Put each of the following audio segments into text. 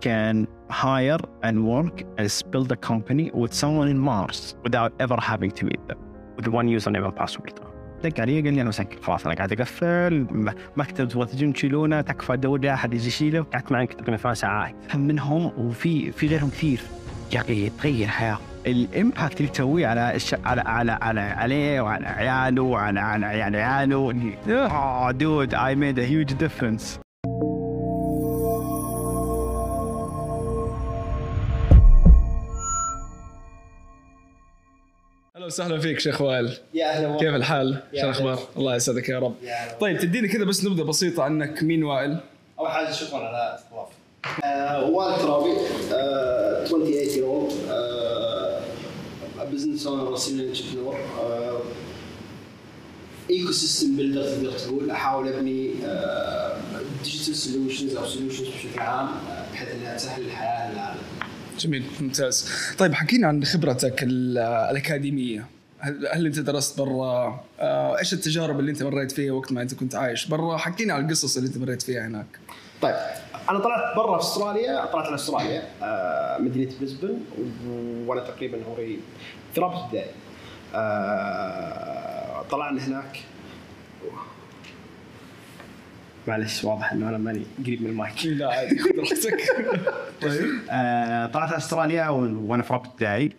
can hire and work and build a company with someone in Mars without ever having to meet them. With one username and password. دق علي قال لي أنا مسكر خلاص أنا قاعد أقفل. مكتب تبغى تجون تشيلونه. تكفى دولة أحد يجي يشيله. قعدت معك تقريبا ثمان ساعات هم منهم وفي في غيرهم كثير. يا أخي تغير حياة. الإمباكت اللي تسويه على الش... على على على عليه وعلى عياله وعلى على عيال عياله. آه دود I made a huge difference. وسهلا فيك شيخ وائل. يا أهلا كيف الحال؟ شو الأخبار؟ الله يسعدك يا رب. يا. طيب تديني كذا بس نبذة بسيطة عنك. مين وائل؟ أول حاجة شكرا على الاستضافة. آه، وائل ترابي آه، 28 year old. business owner senior entrepreneur ecosystem builder تقدر تقول. أحاول أبني digital solutions أو solutions بشكل عام آه، بحيث إنها تسهل الحياة للعالم. جميل ممتاز طيب حكينا عن خبرتك ال- الأكاديمية هل, هل أنت درست برا؟ آه، إيش التجارب اللي أنت مريت فيها وقت ما أنت كنت عايش برا؟ حكينا عن القصص اللي أنت مريت فيها هناك. طيب أنا طلعت برا في أستراليا طلعت على أستراليا آه، مدينة بريسبن وأنا تقريبا عمري في رابط ابتدائي آه، طلعنا هناك معلش واضح إنه أنا ماني قريب من المايك لا عادي خذ راحتك. طيب آه، طلعت أستراليا وأنا في رابط ابتدائي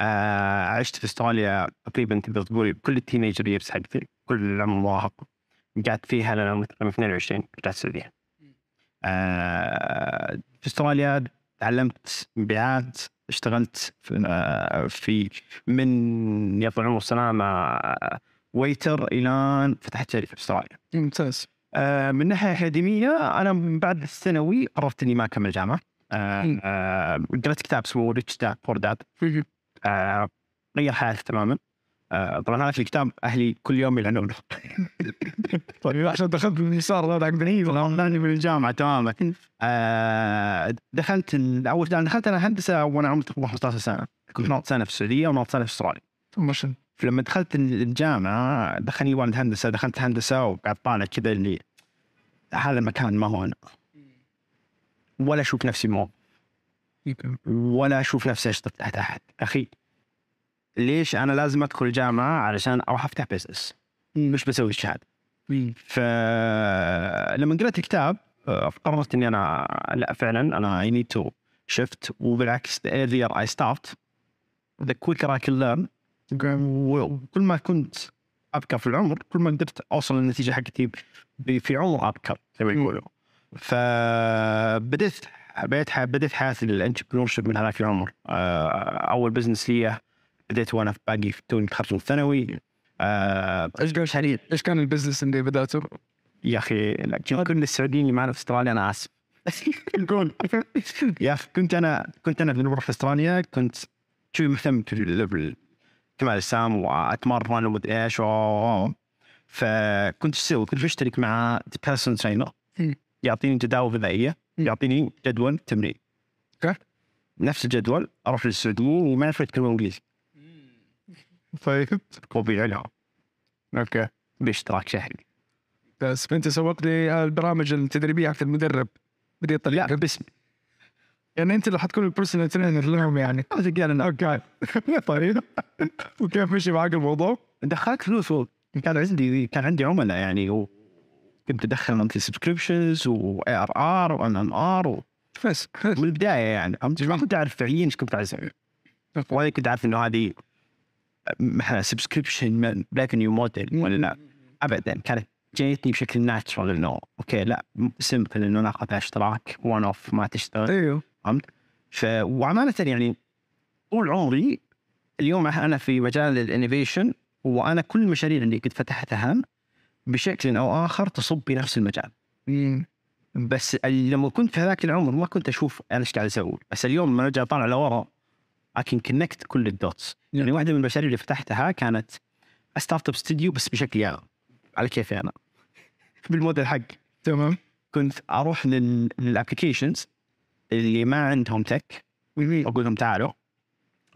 آه، عشت في أستراليا تقريبا تقدر تقول كل التينيجر ييرز حقتي كل العمر المراهق قعدت فيها تقريبا 22 رجعت السعودية. آه، في أستراليا تعلمت مبيعات اشتغلت في, آه، في من يطول العمر السلامه ويتر إلى فتحت شركة في أستراليا. ممتاز. آه، من ناحية أكاديمية أنا من بعد الثانوي قررت اني ما اكمل جامعه آه، مم. آه، قرأت كتاب اسمه ريتش داد بور داد غير حياتي تماما. آه، طبعا هذا الكتاب أهلي كل يوم يلعنونه طيب عشان دخلت باليسار هذا عقدني لاني من الجامعة تماما. آه، دخلت أول دخلت أنا هندسة وأنا عمري تقريبا 15 سنة. كنت ناط سنة في السعودية وناط سنة في أستراليا. فلما دخلت الجامعة دخلني الوالد هندسة دخلت هندسة وقاعد طالع كذا اللي هذا المكان ما هو أنا. ولا أشوف نفسي مو. ولا أشوف نفسي أشتغل تحت أحد. أخي ليش أنا لازم أدخل الجامعة علشان أروح أفتح business مش بسوي الشهاده فلما قرأت الكتاب آه، قررت إني أنا لا فعلا أنا I need to shift وبالعكس the earlier I start the quicker I can learn. وكل ما كنت ابكر في العمر كل ما قدرت أوصل للنتيجة حقتي في عمر أبكر زي ما يقولوا. فبديت بديت بديت حياتي ال entrepreneurship من هذاك العمر. آه، أول business لي بديت وأنا في باقي في توني متخرج من الثانوي آه، إيش قال حرير؟ إيش كان ال business اللي بدأته؟ يا أخي كل السعوديين اللي معنا في أستراليا أنا آسف. يا أخي كنت أنا كنت أنا لما في أستراليا كنت شوي مهتم في ال- في ال- كمال الاجسام وأتمرن ومدري إيش فكنت إيش أسوي؟ كنت بشترك مع personal trainer. يعطيني جداول غذائية. يعطيني جدول تمرين. okay. نفس الجدول أروح للسعوديين وما يعرفوا يتكلمون إنجليزي. طيب. طبيعي لهم okay. باشتراك شهري. بس فانت سوقت لي البرامج التدريبيه حق المدرب. بدي الطريقة لا باسمي. يعني أنت اللي حتكون ال personal trainer لهم يعني. okay. طيب. وكيف مشي معك الموضوع؟ دخلت فلوس كان عندي كان عندي عملاء يعني وكنت أدخل monthly subscriptions و ARR و MRR بس من البدايه يعني. ما كنت أعرف فعليا إيش كنت عايز أسوي. ولا كنت عارف إنه هذه subscription revenue model ولا لا. ابدا. كانت جايتني بشكل natural إنه okay لا simple إنه ناخذ أشتراك one-off ما تشتغل. أيوه. فهمت؟ ف وأمانة يعني طول عمري اليوم أنا في مجال ال innovation وأنا كل المشاريع اللي قد فتحتها بشكل أو آخر تصب بنفس المجال. مم. بس لما كنت في هذاك العمر ما كنت أشوف أنا إيش قاعد أسوي. بس اليوم لما أرجع أطالع لورا I can connect كل ال dots يعني واحدة من المشاريع اللي فتحتها كانت startup studio بس بشكل يا على كيفي أنا. بالموديل حق تمام. كنت أروح لل- لل applications اللي ما عندهم tech أقول لهم تعالوا.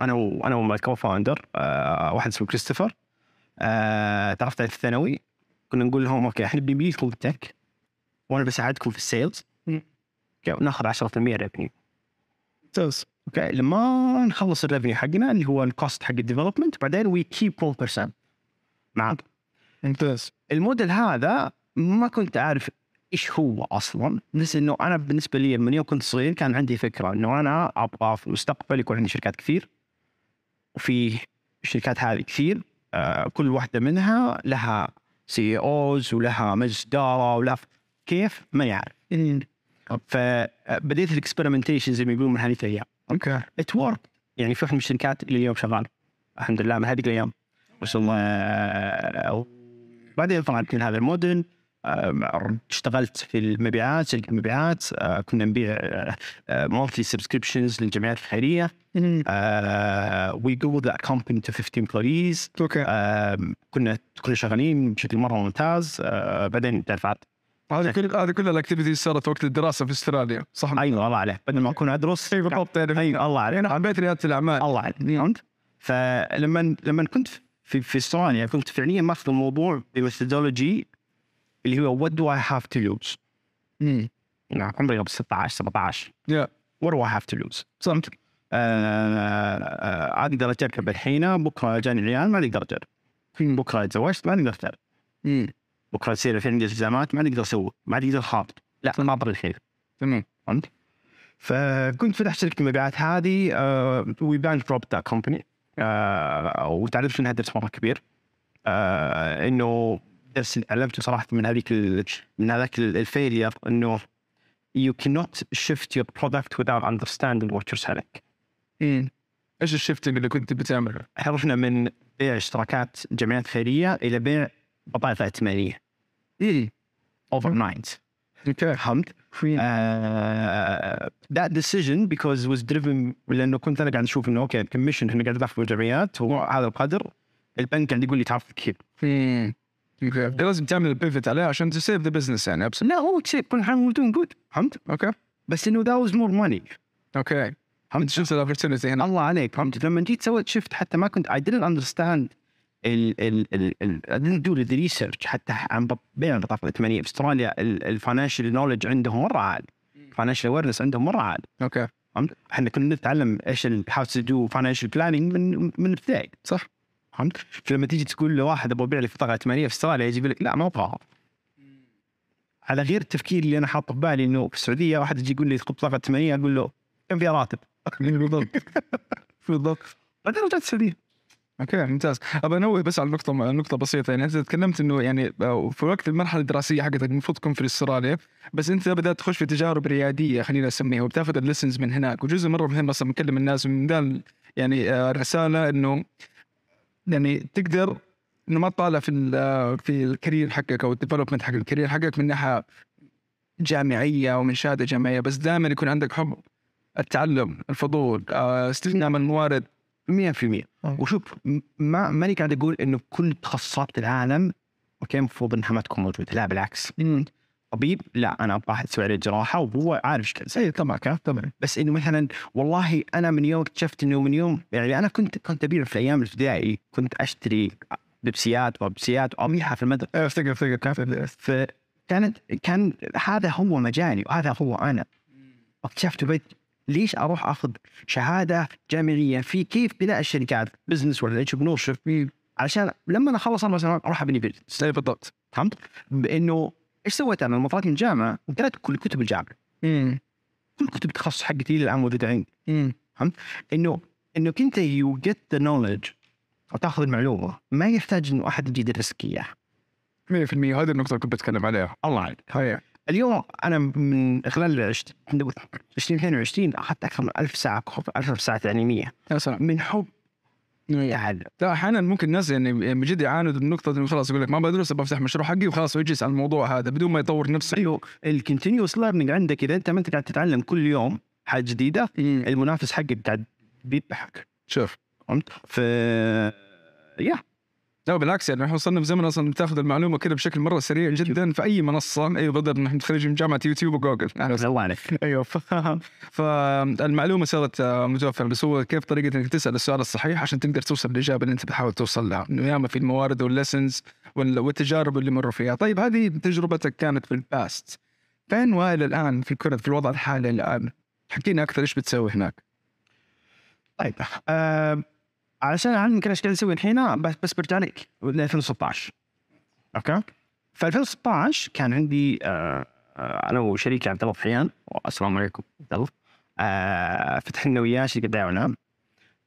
أنا وأنا و my co-founder آه واحد اسمه كريستوفر آه تعرفت عليه في الثانوي؟ كنا نقول لهم okay إحنا بنبني لكم ال tech وأنا بساعدكم في ال sales. وناخذ 10% revenue ممتاز okay لما نخلص ال revenue حقنا اللي هو ال cost حق ال development بعدين we keep 1% معك ممتاز. الموديل هذا ما كنت عارف إيش هو أصلا بس إنه أنا بالنسبة لي من يوم كنت صغير كان عندي فكرة إنه أنا أبغى في المستقبل يكون عندي شركات كثير وفي الشركات هذه كثير. كل واحدة منها لها CEOs ولها مجلس اداره ولها كيف؟ ما عارف فبديت ال experimentation زي ما يقولون من هذه الأيام. okay. it worked يعني في واحد من الشركات اللي اليوم شغال. الحمد لله من هذه الأيام. وصلنا آه، بعدين طلعت من هذا الموديل آه، اشتغلت في المبيعات شركة المبيعات آه، كنا نبيع monthly subscriptions للجمعيات الخيرية. we grew the company to 50 employees okay. كنا كنا شغالين بشكل مرة ممتاز. آه، بعدين دفعت. هذه كل هذه كل ال activities صارت وقت الدراسة في أستراليا صح؟ أيوه الله عليك. بدل ما أكون أدرس اي بالضبط أيوه الله عليك أنا حبيت ريادة الأعمال. الله عليك. فهمت؟ فلما لما كنت في في أستراليا كنت فعليا ماخذ الموضوع ب methodology اللي هو what do I have to lose عمري قبل 16 17 يا what do I have to lose صمت آه، أقدر اركب الحين بكرة جاني عيال ما أقدر اجرب بكرة تزوجت ما أقدر اجرب بكرة يصير في عندي التزامات ما نقدر أسوي ما نقدر خاطب لا ناطر الخير. تمام. فهمت؟ فكنت فتحت شركة المبيعات هذه we bankrupt that company وتعرفت انها درس مره كبير آه، إنه درس اللي تعلمته صراحة من هذيك من هذاك ال failure إنه you cannot shift your product without understanding what you're selling. امم إيش ال shifting اللي كنت بتعمله؟ إحنا رحنا من بيع اشتراكات جمعيات خيرية إلى بيع بطاقة ائتمانية. امم overnight أوكي. فهمت؟ that decision because was driven لأنه كنت أنا قاعد أشوف إنه أوكي ال commission إحنا قاعد ندفع الجمعيات هو هذا القدر البنك قاعد يقول لي تعرف كيف. امم أوكي. لازم تعمل ال pivot عليه عشان ت save the business يعني لا هو كيف كل حاجة doing good فهمت؟ أوكي. بس إنه that was more money. أوكي. فهمت؟ شفت ال opportunity هنا؟ الله عليك فهمت. لما جيت سويت شفت حتى ما كنت I didn't understand ال ال ال ال I didn't do the research حتى عن بيع البطاقه الائتمانيه في أستراليا ال financial knowledge عندهم مرة عالي financial awareness عندهم مرة عالي أوكي. فهمت؟ إحنا كنا نتعلم إيش how to do financial planning من من ابتدائي صح. فهمت؟ فلما تيجي تقول لواحد أبغى ابيع لي بطاقة ائتمانيه في أستراليا يجيب لك لا ما أبغاها. على غير التفكير اللي أنا حاطه في بالي إنه في السعودية واحد يجي يقول لي خذ بطاقة ائتمانيه أقول له كم فيها راتب؟ بالضبط بالضبط بعدين رجعت السعوديه أوكي ممتاز. ابى انوه بس على نقطة نقطة بسيطة. يعني أنت تكلمت إنه يعني آه، في وقت المرحلة الدراسية حقتك المفروض تكون في استراليا بس أنت بدأت تخش في تجارب ريادية خلينا نسميها وبتاخذ ال lessons من هناك. وجزء مرة مهم أصلا بنكلم الناس من ذا يعني آه، رساله إنه يعني تقدر إنه ما تطالع في آه، في ال career حقك أو ال development حق ال career حقك من ناحية جامعية ومن شهادة جامعية بس دائما يكون عندك حب التعلم الفضول آه، استخدام الموارد 100% وشوف م- ما ماني قاعد أقول إنه كل تخصصات العالم أوكي المفروض انها ما تكون موجودة. لا بالعكس. طبيب لا أنا أبغى أسوي عليه جراحة وهو عارف إيش كذا اي طبعا طبعا. بس إنه مثلا والله أنا من يوم اكتشفت إنه من يوم يعني أنا كنت كنت أبيع في الأيام الابتدائي كنت أشتري بيبسيات وبيبسيات وأبيعها في المدرسة. أفتكر أفتكر كان فكانت كان هذا هو مجالي وهذا هو أنا. اكتشفت ليش أروح أخذ شهادة جامعية في كيف بناء الشركات؟ business ولا entrepreneurship علشان لما أنا أخلص أربع سنوات أروح أبني business اي بالضبط فهمت؟ بإنه إيش سويت أنا؟ لما طلعت من الجامعة قرأت كل كتب الجامعة. امم كل كتب التخصص حقتي إلى الان موجوده عندي امم انه انك انت you get the knowledge أو تأخذ المعلومة. ما يحتاج إنه أحد يجي يدرسك إياها. 100% هذه النقطة اللي كنت بتكلم عليها. الله عليك اليوم أنا من خلال عشت 2022 أخذت أكثر من 1000 ساعة كورس 1000 ساعة تعليميه يا سلام. من حب تعلم لا أحيانا ممكن الناس يعني من جد يعاندوا النقطة انه خلاص يقول لك ما بدرس بفتح مشروع حقي وخلاص ويجلس على الموضوع هذا بدون ما يطور نفسه. أيوه. ال continuous learning عندك إذا أنت ما أنت قاعد تتعلم كل يوم حاجة جديدة المنافس حقك قاعد بيذبحك. شوف. فهمت؟ ف يا لا بالعكس يعني إحنا وصلنا في زمن أصلا تاخذ المعلومة كذا بشكل مرة سريع جدا في أي منصة أيوه بدر نحن متخرجين من جامعة يوتيوب وجوجل. الله عليك أيوه. فالمعلومة صارت آه، متوفرة بس هو كيف طريقة إنك تسأل السؤال الصحيح عشان تقدر توصل للاجابه اللي أنت بتحاول توصل لها إنه ياما في الموارد وال lessons وال- والتجارب اللي مروا فيها طيب هذه تجربتك كانت في ال past فين والى الآن في كره في الوضع الحالي الآن حكينا أكثر إيش بتسوي هناك طيب آه علشان أعلم يمكن إيش قاعد أسوي الحين بس بس برجع لك. ل 2016 أوكي؟ في 2016 كان عندي آه آه أنا وشريكي عبد الله ضحيان السلام عليكم عبد الله. آه فتحنا وياه شركة دعايه واعلان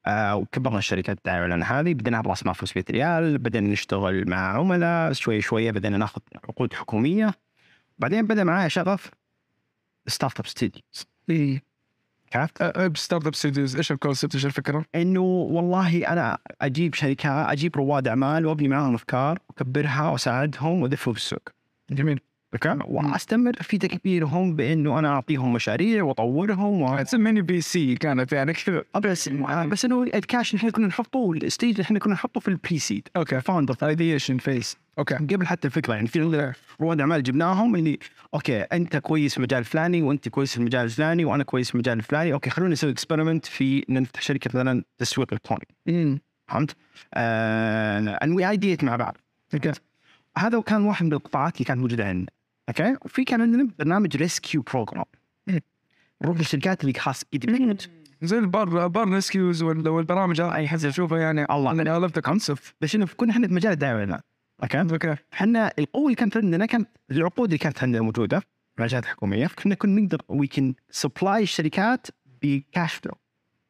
آه وكبرنا الشركة الدعايه والاعلان هذه. بدينا براس مال 500 ريال. بدينا نشتغل مع عملاء. شوي شوية بدينا ناخذ عقود حكومية. بعدين بدأ معايا شغف Startup Studios. اي عرفت؟ Startup Studios إيش ال concept إيش الفكرة؟ إنه والله أنا أجيب شركات أجيب رواد أعمال وأبني معاهم أفكار واكبرها وأساعدهم وادفهم في السوق جميل أوكي واستمر في تكبيرهم بإنه أنا أعطيهم مشاريع وأطورهم و... تسميني VC كانت يعني كذا. بس بس إنه الكاش نحن كنا نحطه ال stage نحن كنا نحطه في ال pre-seed أوكي founder ideation phase أوكي قبل حتى الفكرة يعني في عندنا رواد أعمال جبناهم اللي أوكي أنت كويس في المجال الفلاني وأنت كويس في المجال الفلاني وأنا كويس في المجال الفلاني أوكي خلونا نسوي experiment في نفتح شركة مثلا تسويق إلكتروني. فهمت؟ آه and we ideate مع بعض. أوكي هذا كان واحد من القطاعات اللي كانت موجودة عندنا. أوكي؟ وفي كان عندنا برنامج rescue program. نروح للشركات اللي خاص زي ال bar bar rescues والبرامج هذه أي حد اشوفها يعني. الله. أنا لفت concept بس إنه كنا إحنا في مجال الدعايه والاعلان أوكي؟ أوكي. إحنا القوة اللي كانت عندنا كانت العقود اللي كانت عندنا موجودة في الجهات الحكوميه فكنا كنا نقدر we can supply الشركات ب cash flow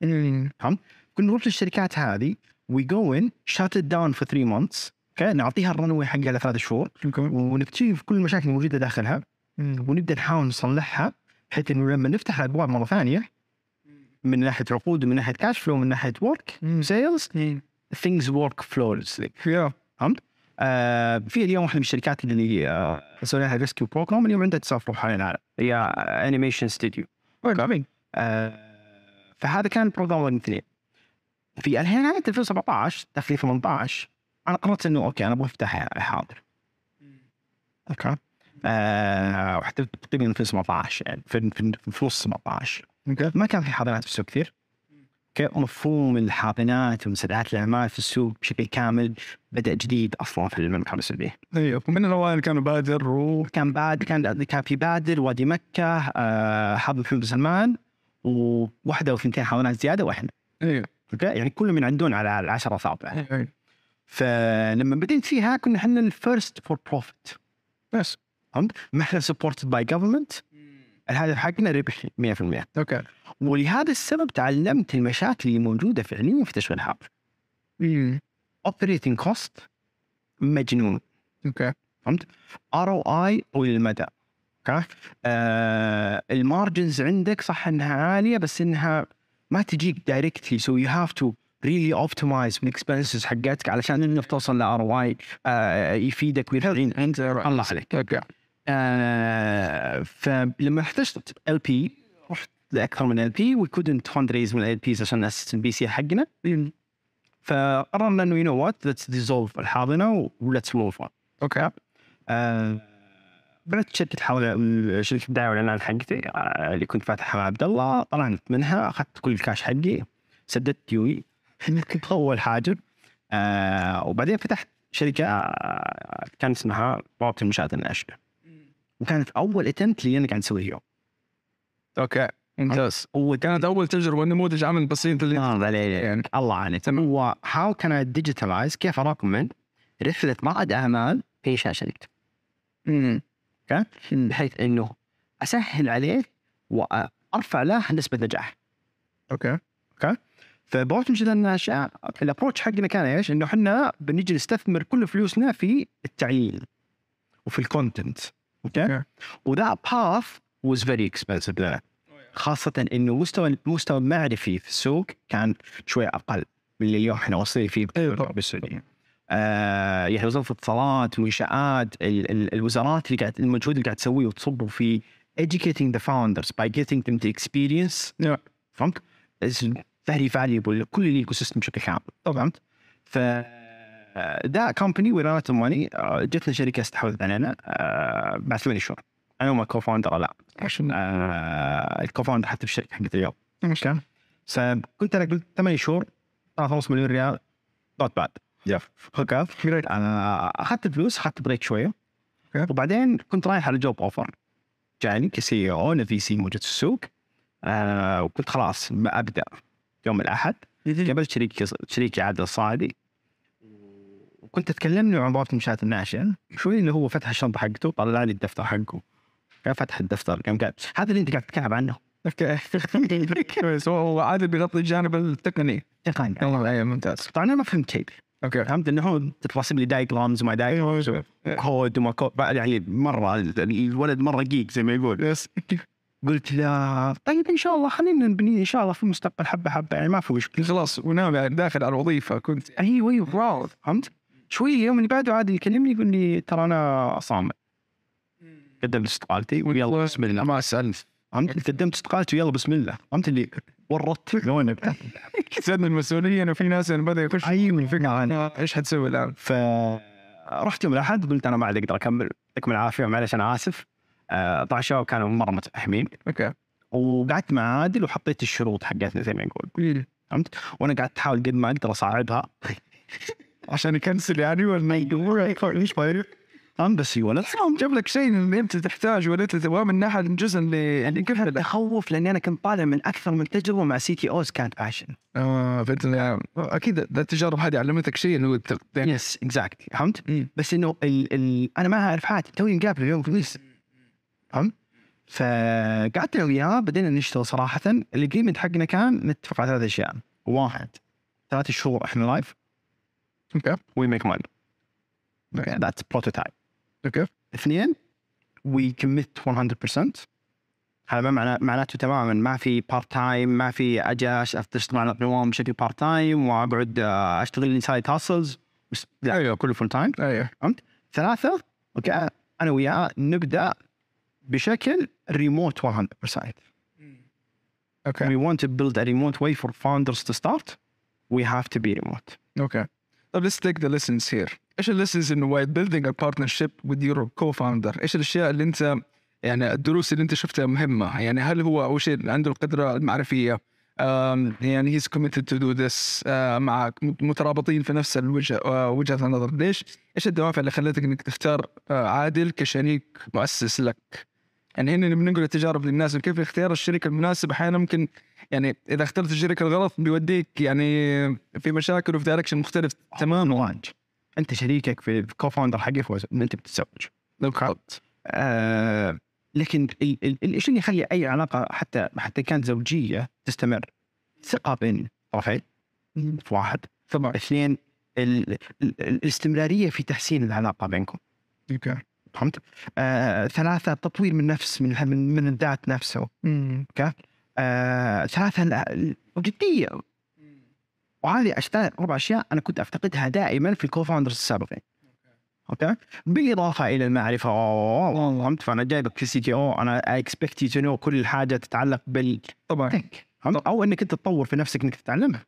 امم كنا نروح للشركات هذه we go in shut down for 3 months نعطيها ال runway حقها لثلاث شهور. ونكتشف كل المشاكل الموجودة داخلها. ونبدأ نحاول نصلحها بحيث إنه لما نفتح الابواب مرة ثانية من ناحية عقود ومن ناحية cash flow ومن ناحية work sales things work flawlessly يا آه في اليوم واحدة من الشركات اللي آه سوينا لها rescue program اليوم عندها تسافر حول العالم هي animation studio آه فهذا كان program رقم اثنين. في نهايه 2017 داخل 18 أنا قررت إنه أوكي أنا أبغى أفتح حاضنة. أوكي؟ آه وحتى تقريبا في 17 يعني في في, نص 17 أوكي. ما كان في حاضنات في السوق كثير. أوكي مفهوم الحاضنات ومسرعات الأعمال في السوق بشكل كامل بدأ جديد أصلا في المملكة العربيه السعوديه أيوه ومن الأوائل كانوا بادر و كان بعد كان كان في بادر وادي مكة آه هب محمد بن سلمان وواحده أو ثنتين حاضنات زيادة وإحنا. أيوه أوكي؟ يعني كلهم من عندهم على العشرة اصابع أيوه فلما بديت فيها كنا إحنا ال first for-profit بس فهمت؟ ما إحنا supported by government الهدف حقنا ربح 100% أوكي ولهذا السبب تعلمت المشاكل اللي موجودة فعليا في تشغيل امم operating cost مجنون. أوكي ROI طويل المدى أوكي آه ال margins عندك صح إنها عالية بس إنها ما تجيك directly so you have to really optimize من ال expenses حقتك علشان انك توصل ل ROI يفيدك ويرفعين أنت الله عليك. أوكي. آه فلما احتجت ال LP رحت لأكثر من LP we couldn't fundraise من ال LPs عشان ناسس ال VC حقنا. فقررنا إنه you know what let's dissolve الحاضنة و let's move on okay. آه، بدأت شركة حاول شركة الدعاية والإعلان حقتي آه، اللي كنت فاتحها مع عبد الله طلعت منها أخذت كل الكاش حقي سددت ديوني كنت أول حاجة آه وبعدين فتحت شركة آه كان اسمها بوابة المنشآت الناشئة وكانت أول attempt اللي أنا قاعد أسويه اليوم. okay ممتاز. هو كانت أول تجربة نموذج عمل بسيط اللي الله عليك يعني. الله عليك. هو how can I digitalize كيف اراكمنت رحلة رائد أعمال في شركتي امم بحيث إنه أسهل عليه وارفع له نسبة نجاح. okay؟ فبوابه المنشآت الناشئه ال approach حقنا كان إيش؟ إنه إحنا بنجي نستثمر كل فلوسنا في التعيين وفي ال content okay؟ و the path was very expensive لنا خاصة إنه مستوى المستوى المعرفي في السوق كان شوي أقل من اللي اليوم إحنا واصلين فيه أيوة. بالعربية السعودية. آه يعني وزارة الاتصالات منشآت ال- ال- الوزارات اللي قاعد المجهود اللي قاعد تسويه وتصبه في educating the founders by getting them to experience Yeah. فهمت؟ Very valuable لكل ال ecosystem بشكل كامل فهمت؟ ف ده كومباني وراء ماني جتنا شركه استحوذت علينا آه، بعد ثمان شهور. أنا وما كو فاوندر لا. عشان؟ آه، الكو فاوندر حتى في الشركة حقت اليوم. مشكلة فكنت أنا قلت ثمان شهور 3.5 مليون ريال نوت باد أنا أخذت الفلوس أخذت بريك شوية. وبعدين كنت رايح على جوب اوفر جاني كسي أو في سي موجود في السوق. آه وكنت خلاص أبدأ. يوم الأحد قابلت شريك شريكي عادل الصاعدي. وكنت أتكلم له عن بوابه المنشات الناشئه شوي اللي هو فتح الشنطة حقته طلع لي الدفتر حقه. كان فتح الدفتر كان قال هذا اللي أنت قاعد تتكلم عنه. okay. كويس هو عادل بيغطي الجانب التقني. تقني. والله أيوه ممتاز. طبعا أنا ما فهمت شيء. okay. فهمت إنه هو ترسم لي diagrams وما diagrams code وما كود يعني مرة الولد مرة geek زي ما يقول. yes قلت له طيب إن شاء الله خلينا نبني إن شاء الله في المستقبل حبة حبة يعني ما في مشكلة. خلاص ونام داخل على الوظيفة كنت أيوه أيوه واو فهمت؟ شوي اليوم اللي بعده عادي يكلمني يقول لي ترى أنا صامت. قدمت استقالتي ويلا بسم الله. ما سالت فهمت؟ قدمت استقالتي ويلا بسم الله. فهمت اللي ورطت لونك؟ زادنا المسؤولية إنه في ناس بدأ يخش. أيوه. الفكرة آه، إيش حتسوي الآن؟ فرحت يوم الأحد قلت أنا ما عاد أقدر أكمل يعطيكم العافية معلش أنا آسف. آه، طبعا الشباب كانوا مرة متفهمين okay. وقعدت مع عادل وحطيت الشروط حقتنا زي ما نقول فهمت؟ وأنا قعدت أحاول قد ما أقدر أصعبها. عشان يكنسل يعني ولا إيش فهمت؟ بس أيوه لا جاب لك شيء اللي أنت تحتاج ولا انت تبغاه من ناحيه الجزء اللي يعني كيف؟ تخوف لأني أنا كنت طالع من أكثر من تجربة مع CTOs كانت passion آه فانت يعني أكيد التجارب هذه علمتك شيء إنه yes exactly فهمت؟ بس إنه ال ال أنا ما أعرف حاجة توني مقابل اليوم في فهمت؟ فقعدت أنا وياه بدينا نشتغل صراحة. ال agreement حقنا كان نتفق على ثلاث أشياء. واحد ثلاث شهور إحنا live okay. we make money that's prototype okay. اثنين we commit 100% هذا ما معناه معناته تماما. ما في part time ما في أجي أش- اشتغل على القوام بشكل part time وأقعد آه، أشتغل لي side hustles لا أيوه. كله full time أيوه ثلاثة okay أنا وياه نبدأ بشكل ريموت 100% okay we want to build a remote way for founders to start. We have to be remote. okay طيب let's take the lessons here. إيش ال lessons انه while building a partnership with your co-founder? إيش الأشياء اللي انت يعني الدروس اللي أنت شفتها مهمة؟ يعني هل هو أول شيء عنده القدرة المعرفية؟ يعني he's committed to do this آه، مع مترابطين في نفس الوجه آه، وجهة النظر. ليش؟ إيش الدوافع اللي خلتك إنك تختار آه، عادل كشريك مؤسس لك؟ يعني هنا بننقل التجارب للناس كيف اختيار الشريك المناسب أحيانا ممكن يعني إذا اخترت الشريك الغلط بيوديك يعني في مشاكل وفي direction مختلف تمام واج أنت شريكك في co-founder حقي فوز أنت بتتزوج. بالضبط. آه لكن ال- ال- الشيء اللي يخلي أي علاقة حتى حتى كانت زوجية تستمر؟ ثقة بين الطرفين في واحد. طبعا. اثنين ال- ال- ال- الاستمرارية في تحسين العلاقة بينكم. okay. فهمت؟ آه ثلاثة تطوير من نفس من من, من الذات نفسه. okay؟ آه ثلاثة ال- الجديه وهذه أشياء أربع أشياء أنا كنت أفتقدها دائما في ال co-founders السابقين. okay. بالإضافة إلى المعرفة. فهمت؟ فأنا جايبك في CTO أنا I expect you to know كل حاجة تتعلق بال tech طبعا. أو إنك أنت تطور في نفسك إنك تتعلمها.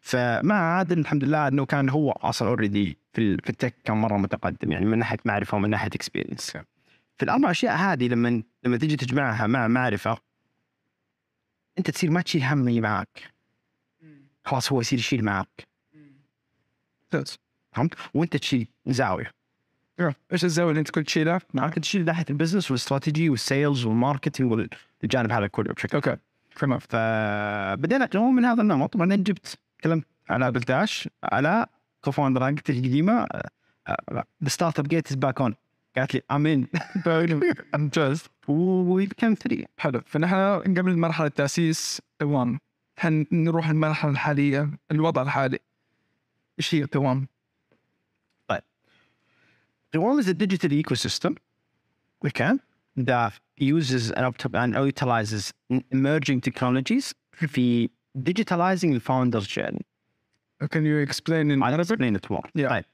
فمع عادل الحمد لله إنه كان هو أصلا already في ال- في ال tech كان مرة متقدم يعني من ناحية معرفة ومن ناحية experience في الأربع أشياء هذه لما لما تيجي تجمعها مع معرفة أنت تصير ما تشيل هم اللي معك خلاص هو يصير يشيل معك ممتاز فهمت؟ وأنت تشيل زاوية. إيش الزاوية اللي أنت كنت تشيلها؟ معك تشيل ناحية البزنس والاستراتيجي والسيلز والماركتينج والجانب هذا كله بشكل أوكي تمام فبدينا من هذا النمط بعدين جبت تكلمت على بلداش على كوفاوندر حقتي القديمه ذا ستارت اب جيت از باك اون قالت لي امين ممتاز وي كان ثري حلو فنحن قبل مرحله تاسيس قوام حنروح المرحلة الحالية؟ الوضع الحالي. إيش هي قوام؟ قوام is a digital ecosystem. Okay that uses and, opt- and utilizes emerging technologies في digitalizing the founder's journey. Can you explain in I'll Arabic? explain it more. Yeah. طيب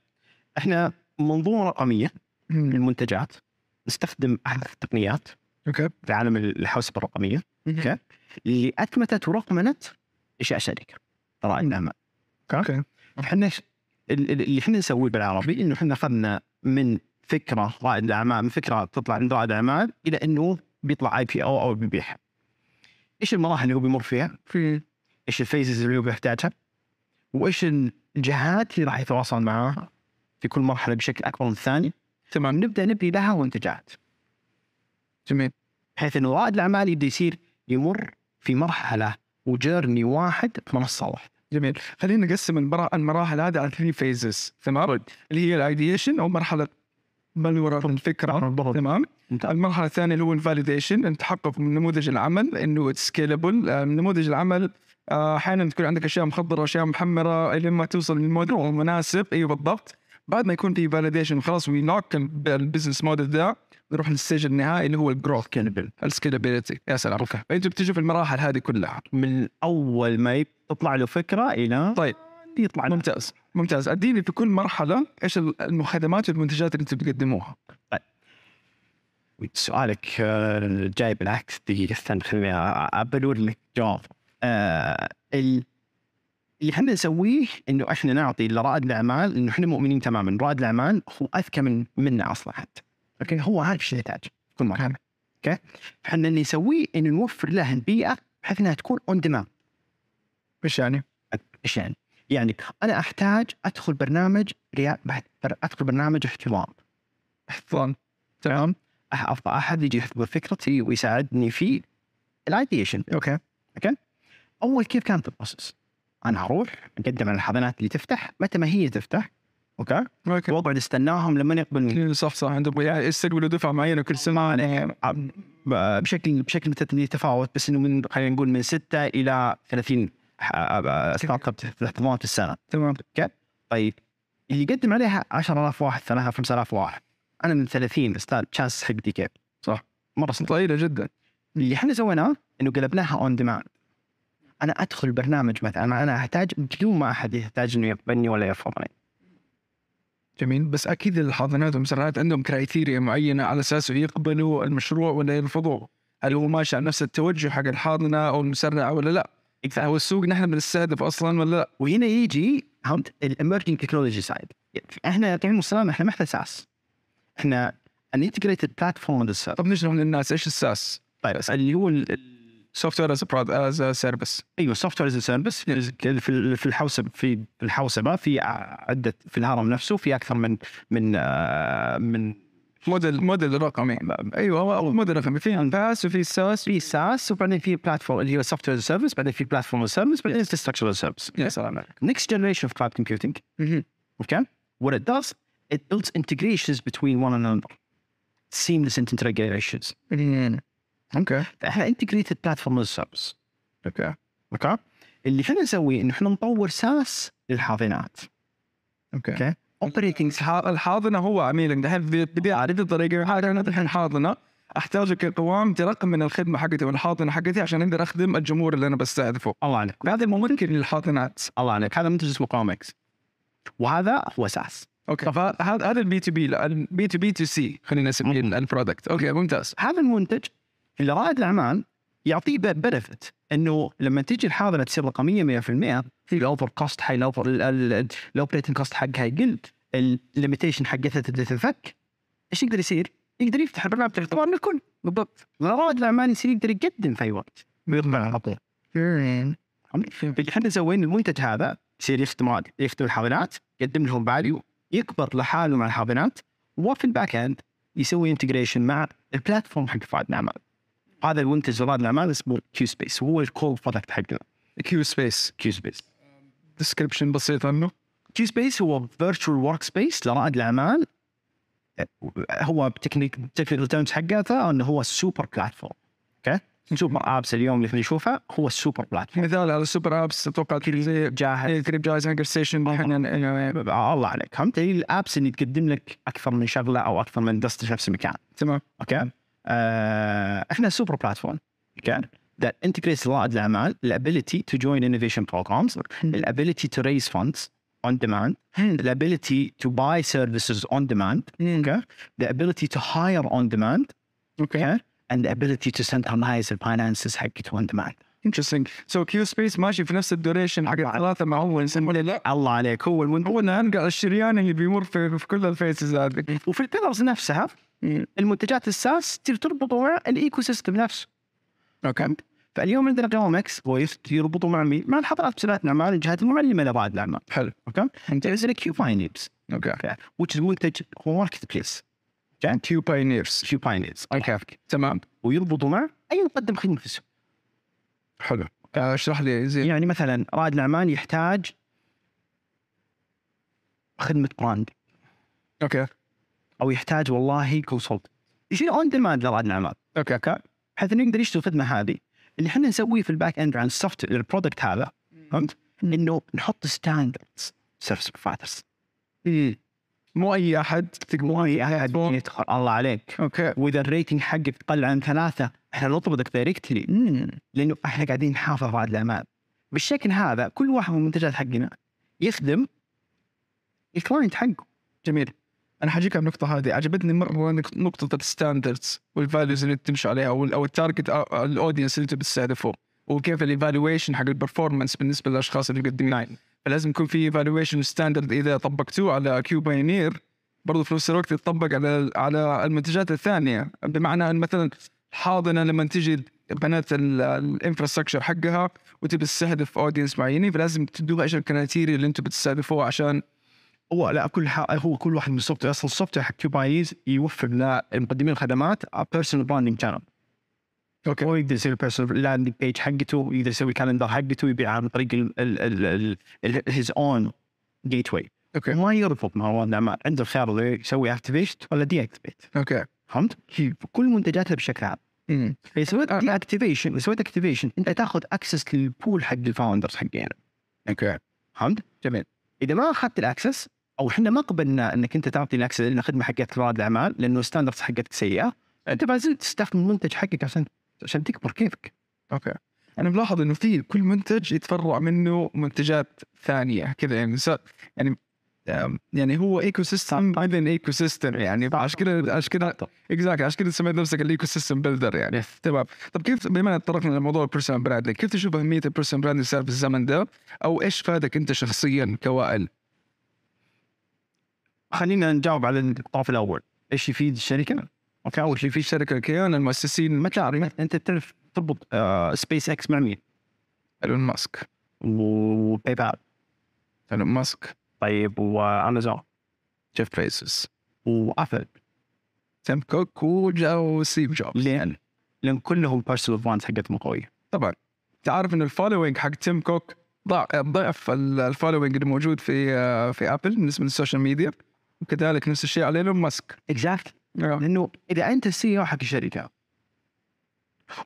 إحنا منظومة رقمية مم. للمنتجات نستخدم احدث التقنيات أوكي في عالم الحوسبة الرقمية أوكي اللي اثبتت ورقمنت اشياء شركة رائد الاعمال أوكي إحنا ش- ال- ال- اللي إحنا نسويه بالعربي إنه إحنا أخذنا من فكرة رائد الاعمال من فكرة تطلع من رائد الاعمال إلى إنه بيطلع IPO أو بيبيعها. إيش المراحل اللي هو بيمر فيها؟ في إيش ال phases اللي هو بيحتاجها؟ وإيش الجهات اللي راح يتواصل معاها في كل مرحلة بشكل أكبر من الثاني؟ تمام. نبدأ نبني لها منتجات. جميل. بحيث انه رائد الأعمال يبدأ يصير يمر في مرحلة و journey واحد في منصة واحدة. جميل. خلينا نقسم المرا- المراحل هذه على three phases تمام؟ اللي هي ال ideation أو مرحلة بل وراء الفكرة. تمام؟ المرحلة الثانية اللي هو ال validation ان تحقق من نموذج العمل إنه scalable نموذج العمل آه، أحيانا تكون عندك أشياء مخضرة وأشياء محمرة إلى ما توصل للموديل المناسب. أيوه بالضبط. بعد ما يكون في validation خلاص وي نوك ال business model ده نروح لل stage النهائي اللي هو ال growth ال scalability يا سلام. okay. فانتوا بتجوا في المراحل هذه كلها. من أول ما تطلع له فكرة إلى طيب. يطلع ممتاز. ممتاز. أديني في كل مرحلة إيش الخدمات والمنتجات اللي أنتم بتقدموها. سؤالك آه، جاي بالعكس دقيقة استنى خليني أبلور لك جواب. آه، ال- اللي إحنا نسويه إنه إحنا نعطي لرائد الأعمال إنه إحنا مؤمنين تماما. رائد الأعمال هو أذكى من منا أصلا حتى. okay? هو عارف إيش يحتاج كل مرة. okay? فإحنا اللي نسويه إنه نوفر له البيئة بحيث إنها تكون on demand إيش يعني؟ إيش يعني؟ يعني أنا أحتاج أدخل برنامج ريا... أدخل برنامج احتضان. احتضان. تمام. أفضل أحد يجي يحضر فكرتي ويساعدني في ال ideation okay? أول كيف كانت ال process؟ أنا أروح أقدم على الحضانات اللي تفتح متى ما هي تفتح okay? okay. واقعد استناهم لما يقبلون صح صح. عندهم يعني له دفعة معينة كل سنة. بشكل بشكل مت- يتفاوت بس إنه من خلينا نقول من 6 إلى 30 ح- startup احتضان في السنة. تمام. طيب. اللي يقدم عليها 10000 واحد 3000 5000 واحد. أنا من 30 إيش ال chance حقتي كيف؟ صح. مرة. ضئيله جدا. اللي إحنا سويناه إنه قلبناها on demand أنا أدخل البرنامج مثلا أنا أحتاج بدون ما أحد يحتاج إنه يقبلني ولا يرفضني جميل بس أكيد الحاضنات والمسرعات عندهم criteria معينة على اساسه يقبلوا المشروع ولا يرفضوه هل هو ماشي على نفس التوجه حق الحاضنة أو المسرعه ولا لا؟ هو السوق نحن بنستهدف أصلا ولا لا؟ وهنا يجي فهمت الامرجنج تكنولوجي سايد إحنا تعليم السلام إحنا محتاج SaaS إحنا an integrated platform طب نشرح للناس إيش ال SaaS؟ طيب اللي هو ال- ال- software as as service أيوه software as service في ال- في الحوسبه في الحوسبة في عدة في الهرم نفسه في أكثر من من آه، من model model رقمي. أيوه موديل رقمي. في IaaS وفي SaaS في SaaS وبعدين في platform اللي هو software service بعدين في platform service بعدين infrastructure service يا سلام عليك generation of cloud computing. مهم. okay. What it does it builds integrations between one another. Seamless integrations okay. فإحنا as a service. okay. okay. اللي إحنا نسويه إنه إحنا نطور SaaS للحاضنات. okay. okay. operating الح- الحاضنة هو عميلك دحين بدي اعرف الطريقة؟ هذا أنا دحين حاضنة. احتاج كقوام ترقم من الخدمة حقتي والحاضنة حقتي عشان أقدر أخدم الجمهور اللي أنا بستهدفه. الله عليك. هذا ممكن للحاضنات. الله عليك. هذا منتج اسمه كومكس وهذا هو SaaS okay. طب. هذا هذا البي تو بي البي تو بي تو سي خلينا نسميه ال product okay ممتاز. هذا المنتج اللي رائد الأعمال يعطيه benefit إنه لما تيجي الحاضنة تصير رقمية 100% في ال over cost حي ال over ال operating cost حقها يقل. ال limitation حقتها تبدأ تنفك. إيش يقدر يصير؟ يقدر يفتح البرنامج اعتبار للكل بالضبط. رائد الأعمال يصير يقدر يقدم في أي وقت. على طول. إحنا سوينا المنتج هذا يصير يخدم يخدم الحاضنات يقدم لهم value يكبر لحاله مع الحاضنات وفي ال back end يسوي integration مع ال platform حق رائد الأعمال. هذا المنتج رائد الأعمال اسمه Q Space وهو ال core product حقنا. Q Space Q Space description بسيط عنه. Q Space هو virtual workspace لرائد الأعمال. هو ب technic technical terms حقته انه هو super platform okay super apps اليوم اللي إحنا نشوفها هو ال super platform مثال على ال super apps أتوقع زي جاهز. كريب جايز هانجر ستيشن الله عليك. فهمت ال apps اللي تقدم لك أكثر من شغلة أو أكثر من دست في نفس المكان. تمام. okay آه إحنا super platform okay that integrates رائد الاعمال the ability to join innovation programs the ability to raise funds on demand the ability to buy services on demand okay the ability to hire on demand okay okay and the ability to centralize the finances حقته on demand interesting so Q Space ماشي في نفس الدوريشن حق الثلاثه مع هو انسان ولا لا الله عليك هو هو انقل الشريان اللي بيمر في, في كل ال phases هذه وفي ال pillars نفسها المنتجات ال SaaS تربطوا مع ال ecosystem نفسه. okay. فاليوم عندنا كومكس هو يربطوا مع مين؟ مع الحاضنات مسرعات الاعمال الجهات المعلمة لرائد الأعمال. حلو. okay؟ عندنا كيو باينيرز okay. is منتج هو marketplace كيو باينيرز كيو باينيرز okay تمام. ويربطوا مع أي مقدم خدمة في السوق. حلو. آه، اشرح لي زين. يعني مثلا رائد الأعمال يحتاج خدمة brand okay. أو يحتاج والله consult. يصير on demand لرائد الأعمال. okay. okay؟ بحيث إنه يقدر يشتغل الخدمة هذه. اللي إحنا نسويه في ال back end عن ال soft ال product هذا فهمت؟ إنه نحط standards service providers مو أي أحد. مو أي أحد يدخل. الله عليك. okay. وإذا ال rating حقك قل عن ثلاثة إحنا نطردك directly لأنه إحنا قاعدين نحافظ على الأعمال. بالشكل هذا كل واحد من المنتجات حقنا يخدم ال client حقه. جميل. أنا حأجيك على النقطة هذه. عجبتني مرة نق- نقطة ال standards وال values اللي تمشي عليها أو ال- أو ال target ال audience اللي انت بتستهدفه وكيف ال evaluation حق ال performance بالنسبة للأشخاص اللي مقدمين فلازم يكون في evaluation standard إذا طبقتوه على كيو باينير برضه في نفس الوقت يطبق على على المنتجات الثانية. بمعنى إن مثلا الحاضنه لما تجي بنت ال infrastructure حقها وتبي تستهدف audience معينين فلازم تدوها إيش ال criteria اللي أنتم بتستهدفوها عشان هو لا كل. هو كل واحد من ال soft أصلا ال software حق كيوبايز يوفر لمقدمين الخدمات personal branding channel okay. هو يقدر يسوي personal landing page حقته يقدر يسوي calendar حقته يبيع عن طريق his own gateway okay. ما يربط مع رواد الاعمال عنده الخيار اللي يسوي activation ولا deactivate okay. فهمت؟ كل منتجاتها بشكل عام. امم إذا سويت آه. deactivation إذا سويت activation أنت تاخذ access لل pool حق ال founders حقين. okay. فهمت؟ جميل. إذا ما أخذت ال access أو إحنا ما قبلنا إنك أنت تعطي ال access لأن خدمه حقت رواد الأعمال لأنه ال standards حقتك سيئة. أنت ما زلت تستخدم المنتج حقك عشان عشان تكبر كيفك. okay. أنا ملاحظ إنه في كل منتج يتفرع منه منتجات ثانية كذا يعني يعني يعني هو ecosystem within ecosystem يعني. عشان كذا عشان كذا exactly عشان كذا سميت نفسك ال ecosystem builder يعني تمام. طب كيف بما ان تطرقنا لموضوع ال personal branding كيف تشوف أهمية ال personal branding صار في الزمن ده؟ أو إيش فادك أنت شخصيا كوائل؟ خلينا نجاوب على الطرف الأول. إيش يفيد الشركة؟ okay أول شيء في الشركة. الكيان المؤسسين ما تعرف. أنت تعرف تربط سبيس إكس مع مين؟ إيلون ماسك. وباي بال إيلون ماسك. طيب وأمازون. جيف بيزوس. وأبل. تيم كوك وجو ستيف جوبز. ليه؟ لأن كلهم personal brands حقتهم قوية. طبعا. تعرف ان ال following حق تيم كوك ضع- ضعف ال- ال following اللي موجود في آه، في أبل بالنسبة لل social media. وكذلك نفس الشيء على إيلون ماسك. exact آه. لأنه إذا أنت ال CEO حق الشركة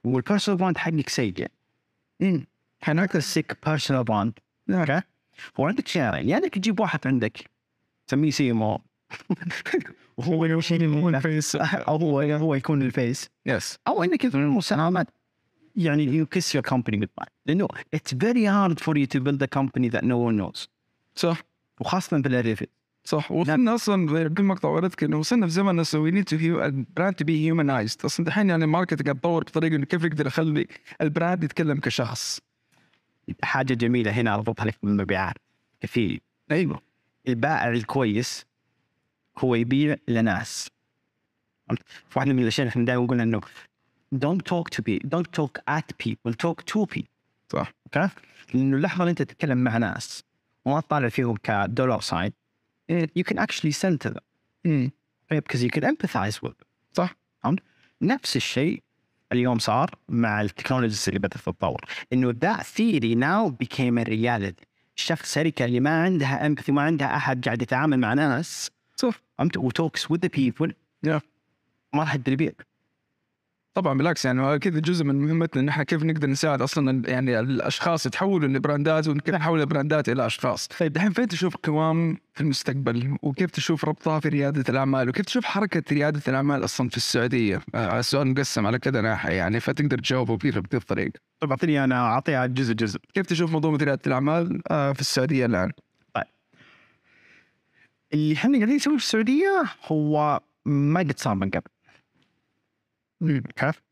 وال personal brand حقك سيء. هناك ال sick personal brand okay هو عندك خيارين يا أنك تجيب واحد عندك تسميه CMO. وهو يكون face أو هو هو يكون ال face. yes أو إنك تقول المساهمات يعني you kiss your company goodbye لأنه it's very hard for you to build a company that no one knows صح وخاصة بالريفت صح. وصلنا أصلا بدون مقطع وردك انه وصلنا في زمن أصلا we need to ال brand to be humanized أصلا دحين يعني ال market قاعد يتطور بطريقة إنه كيف يقدر يخلي ال brand يتكلم كشخص. حاجة جميلة هنا اربطها لك بالمبيعات كثير أيوه. البائع الكويس هو يبيع لناس؟ واحدة من الأشياء اللي إحنا دائما قلنا إنه don't talk to people don't talk at people talk to people. صح. okay لأنه اللحظة اللي أنت تتكلم مع ناس وما تطالع فيهم ك dollar sign you can actually sell to them مم. because you can empathize with them صح فهمت؟ نفس الشيء اليوم صار مع ال technologies اللي بدأت تتطور إنه theory now became a reality الشخص الشركة اللي ما عندها empathy ما عندها أحد قاعد يتعامل مع ناس صح فهمت و talks to people Yeah. ما راح يقدر يبيع طبعا بالعكس يعني كذا جزء من مهمتنا إن إحنا كيف نقدر نساعد أصلا يعني الأشخاص يتحولوا ل brandات وكيف نحول ال brandات إلى أشخاص. طيب دحين فين تشوف قوام في المستقبل وكيف تشوف ربطها في ريادة الأعمال وكيف تشوف حركة ريادة الأعمال أصلا في السعودية؟ آه، السؤال مقسم على كذا ناحية يعني فتقدر تجاوبه بكذا بهذه الطريقة. طيب أعطيني أنا اعطيها جزء جزء كيف تشوف موضوع ريادة الأعمال آه، في السعودية الآن؟ اللي إحنا قاعدين نسويه في السعودية هو ما قد صار من قبل كيف؟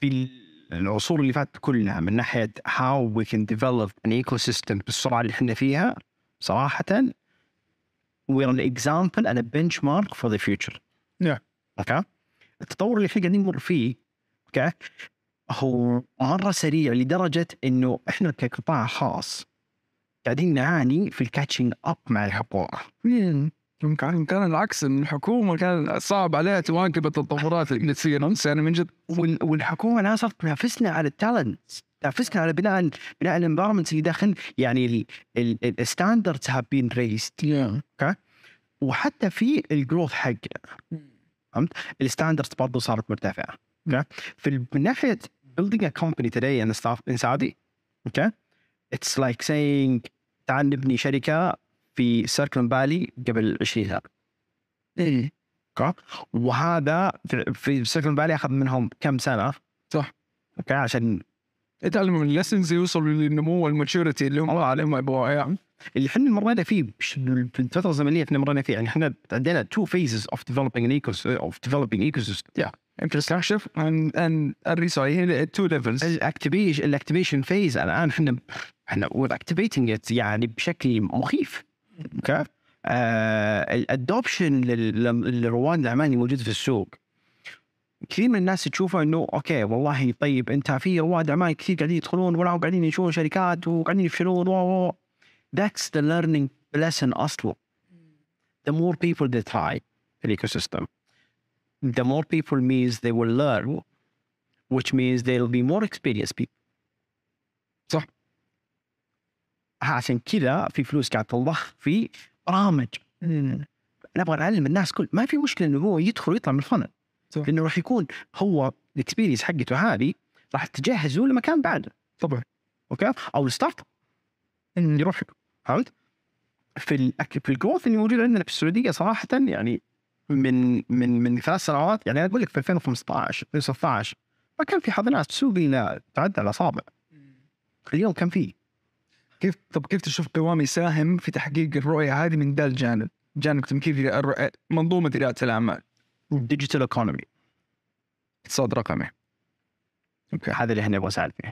في العصور اللي فاتت كلها من ناحية how we can develop an ecosystem بالسرعة اللي إحنا فيها صراحة we're an example and a benchmark for the future. Yeah. okay؟ التطور اللي إحنا قاعدين نمر فيه okay؟ هو مرة سريع لدرجة إنه إحنا كقطاع خاص قاعدين نعاني في ال catching up مع الحكومة. كان كان العكس إن الحكومة كان صعب عليها تواكب التطورات اللي تصير. بس يعني من جد وال- والحكومة لا صارت تنافسنا على ال talent تنافسنا على بناء بناء ال environment اللي داخل يعني ال standards have been raised وحتى في ال growth حقنا فهمت؟ ال standards برضه صارت مرتفعة. okay في من ناحية building a company today in Saudi in Saudi okay it's like saying تعال نبني شركة في Silicon Valley قبل 20 سنة. إيه. Okay. وهذا في- في Silicon Valley أخذ منهم كم سنة؟ صح. Okay عشان يتعلموا من ال lessons يوصلوا للنمو وال maturity اللي هم عليهم يبغوا يعني. اللي إحنا مرينا فيه في الفترة الزمنية إحنا مرينا فيه يعني إحنا عندنا two phases of developing an ecosystem of developing ecosystem. Infrastructure and and هي two levels. ال activation ال activation phase الآن إحنا إحنا we're activating it يعني بشكل مخيف. Okay آه ال adoption لرواد الاعمال موجود في السوق كثير من الناس تشوفه إنه okay والله طيب أنت في رواد اعمال كثير قاعدين يدخلون ولا قاعدين ينشئون شركات وقاعدين يفشلون و That's the learning lesson أصلا. The more people they try في ال ecosystem the more people means they will learn which means they'll be more experienced people. صح. عشان كذا في فلوس قاعد تضخ في برامج. نبغى نعلم الناس كل ما في مشكلة إنه هو يدخل ويطلع من ال funnel. صح. لأنه راح يكون هو ال experience حقته هذه راح تجهزه لمكان بعده. طبعا. Okay؟ أو ال startup. يروح. فهمت؟ في ال في ال growth اللي موجود عندنا في السعودية صراحة يعني من من من ثلاث سنوات يعني أنا أقول لك في 2015 2016 ما كان في حاضنات تسوق إلا تعدى الأصابع. اليوم كان في كيف طب كيف تشوف قوام يساهم في تحقيق الرؤية هذه من ذا الجانب جانب تمكين منظومة اداره الأعمال. Digital economy اقتصاد رقمي. Okay. هذا اللي إحنا نبغى نساعد فيه.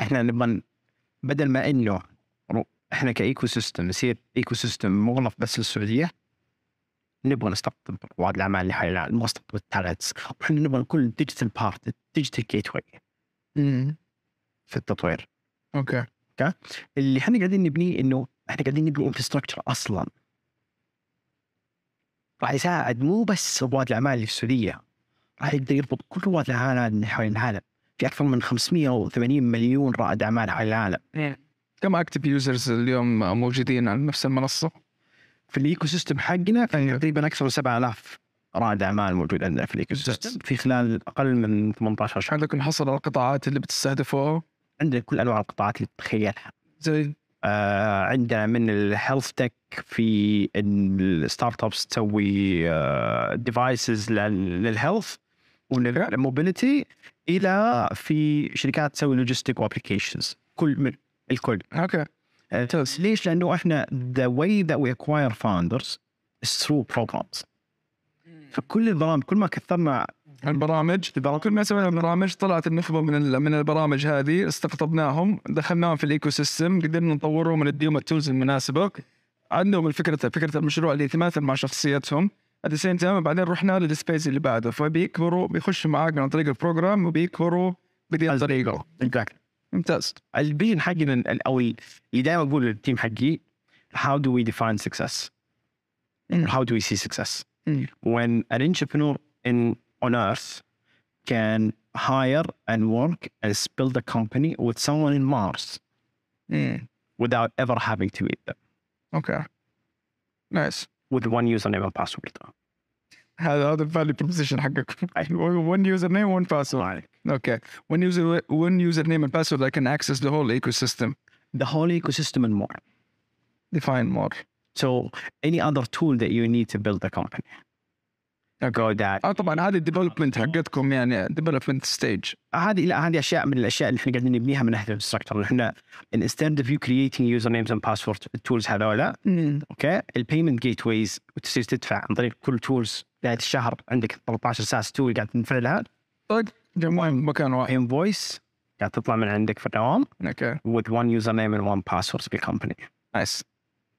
إحنا نبغى بدل ما إنه إحنا ك ecosystem نصير ecosystem مغلق بس للسعودية نبغى نستقطب رواد الأعمال اللي حول العالم نبغى نستقطب ال talents وإحنا نبغى نكون digital part digital gateway في التطوير. Okay. اللي إحنا قاعدين نبنيه إنه إحنا قاعدين نبني infrastructure أصلا. راح يساعد مو بس رواد الأعمال اللي في السعودية راح يقدر يربط كل رواد الاعمال اللي حول العالم. في أكثر من 580 مليون رائد أعمال حول العالم. كم active users اليوم موجودين على نفس المنصة؟ في ال ecosystem حقنا في تقريبا أكثر من 7000 رائد أعمال موجود عندنا في ال ecosystem في خلال أقل من 18 شهر. عندكم حصر القطاعات اللي بتستهدفوها عندنا كل أنواع القطاعات اللي تتخيلها. زي آه عندنا من ال health tech في ال startups تسوي devices لل health ولل mobility إلى في شركات تسوي logistic و applications كل من الكل. Okay. آه، ليش؟ لأنه إحنا the way that we acquire founders is through programs. فكل البرامج كل ما كثرنا البرامج كل ما سوينا برامج طلعت النخبة من من البرامج هذه استقطبناهم دخلناهم في ال ecosystem قدرنا نطورهم ونديهم ال tools المناسبه عندهم الفكرة فكرة المشروع اللي يتماثل مع شخصيتهم. At same time بعدين رحنا لل space اللي بعده فبيكبروا بيخشوا معاك عن طريق ال program وبيكبروا بدي الطريقة. ممتاز. ال vision حقنا أو ال- اللي دائما أقول لل team حقي how do we define success how do we see success Mm. when an entrepreneur in on earth can hire and work and build a company with someone in Mars without ever having to meet them اوكي نايس with one username and password هذا هذا الفاليو بروبوزيشن حقكم one user name one password اوكي one user one user name and password I can access the whole ecosystem the whole ecosystem and more define more so any other tool that you need to build a company go that. آه طبعا هذه الديفلوبمنت حقتكم يعني ديفلوبمنت ستيج هذه لا هذه أشياء من الأشياء اللي إحنا قاعدين نبنيها من ناحية ال infrastructure إحنا instead of you creating usernames and passwords ال tools هذولا Okay؟ ال payment gateways وتصير تدفع عن طريق كل tools نهايه الشهر. عندك 13 SaaS tool قاعد تدفع لها طيب مكان واحد. invoice قاعد تطلع من عندك في الدوام okay. with one username and one password في ال company nice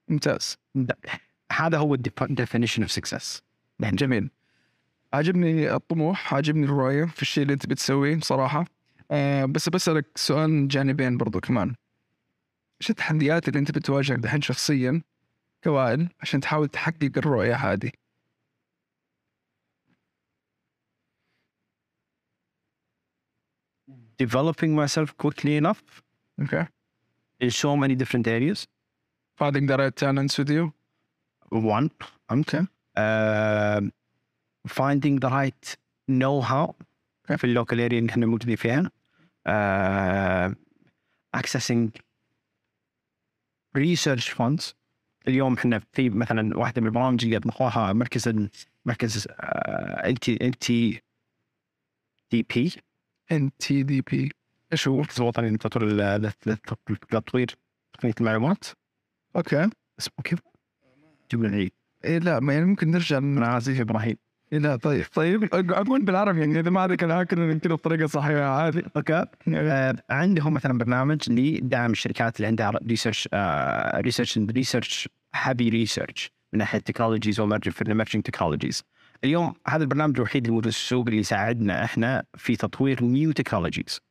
ممتاز. هذا هو ال definition of success جميل. عجبني الطموح عجبني الرؤية في الشيء اللي انت بتسويه صراحة آه بس بسألك سؤال جانبين برضو كمان. إيش التحديات اللي انت بتواجهك دحين شخصيا كوائل عشان تحاول تحقق الرؤية هذه؟ Developing myself quickly enough أوكي in so many different areas. Finding the right talents with you? One. Okay. uh, finding the right know-how في ال local area اللي إحنا موجودين فيها. accessing research funds. اليوم إحنا في مثلا واحدة من البرامج اللي اطلقوها مركز مركز ان تي ان تي دي بي ان تي دي بي إيش هو؟ مركز وطني لتطوير تقنية المعلومات. أوكي. اسمه كيف؟ جيب العيد إيه لا يعني ممكن نرجع أنا اسف إبراهيم. لا طيب. طيب أقول بالعربي يعني إذا ما عندك الهاكر يمكن بطريقة صحيحة عادي. أوكي. آه، عندهم مثلا برنامج لدعم الشركات اللي عندها ريسيرش ريسيرش ريسيرش هابي ريسيرش من ناحية تكنولوجيز ومرجنج تكنولوجيز اليوم هذا البرنامج الوحيد اللي موجود في السوق اللي يساعدنا إحنا في تطوير نيو تكنولوجيز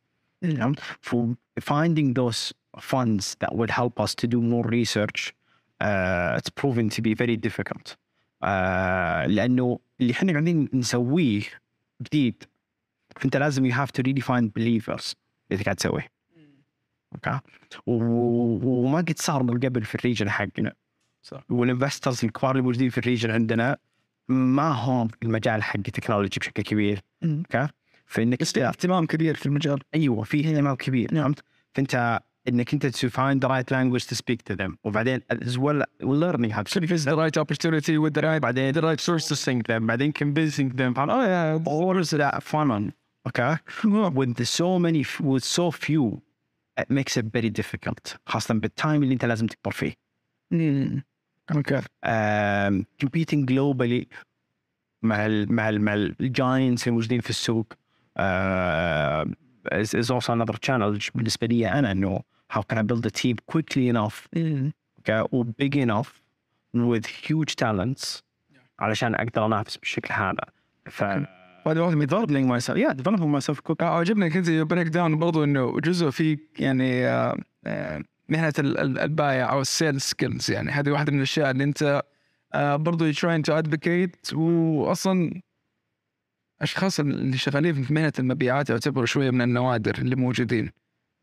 for finding those funds that would help us to do more research uh, it's proven to be very difficult. uh, لأنه اللي إحنا قاعدين نسويه جديد فأنت لازم have to really find believers اللي قاعد تسويه. Okay؟ وما قد صار من قبل في ال region حقنا. صح. وال investors الكبار اللي موجودين في ال region عندنا ما هم المجال حق ال technology بشكل كبير. Okay؟ فإنك بس في اهتمام كبير في المجال. أيوه في اهتمام كبير فهمت؟ فأنت انك انت to find the right language to speak to them وبعدين as well learning how to speak the right opportunity with the right بعدين the right source to think them بعدين convincing them oh yeah all is that fun on okay with the so many with so few it makes it very difficult خاصة بالتايم اللي انت لازم تكبر فيه اوكي um, competing globally مع ال مع ال مع الجاينتس الموجودين في السوق uh, is, is also another challenge بالنسبة لي أنا إنه how can I build a team quickly enough okay, or big enough with huge talents علشان أقدر أنافس بالشكل هذا. ف هذا واحد من developing myself. Yeah developing myself quick. عجبني كنت break down برضو إنه جزء في يعني آه، آه، مهنة ال- ال- البايع أو ال sales skills يعني. هذه واحدة من الأشياء اللي أنت آه، برضو trying to advocate. واصلا أشخاص اللي شغالين في مهنة المبيعات يعتبروا شوية من النوادر اللي موجودين.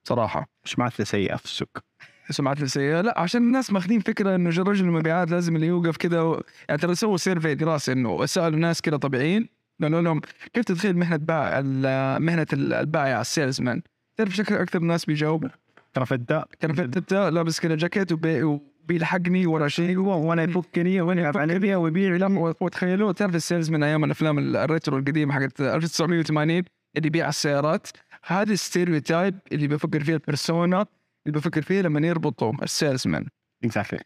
صراحة. سمعت سيئة في السوق. سمعت سيئه لا عشان الناس ماخذين فكرة إنه رجل المبيعات لازم اللي يوقف كذا و... يعني ترى سووا survey دراسه إنه سألوا ناس كذا طبيعيين قالوا لهم كيف تتخيل مهنة باع مهنة البائع ال sales man تعرف شكل أكثر الناس بيجاوبوا؟ ترى انت لابس كذا جاكيت وبي... وبيلحقني ورا شيء. وأنا يفكني وأنا فعلا ويبيع لهم وتخيلوا تعرف ال sales من أيام الأفلام ال retro القديمة حقت 1980 اللي يبيع السيارات. هذا ال stereotype اللي بفكر فيه ال persona اللي بفكر فيه لما يربطوا ال sales man exactly.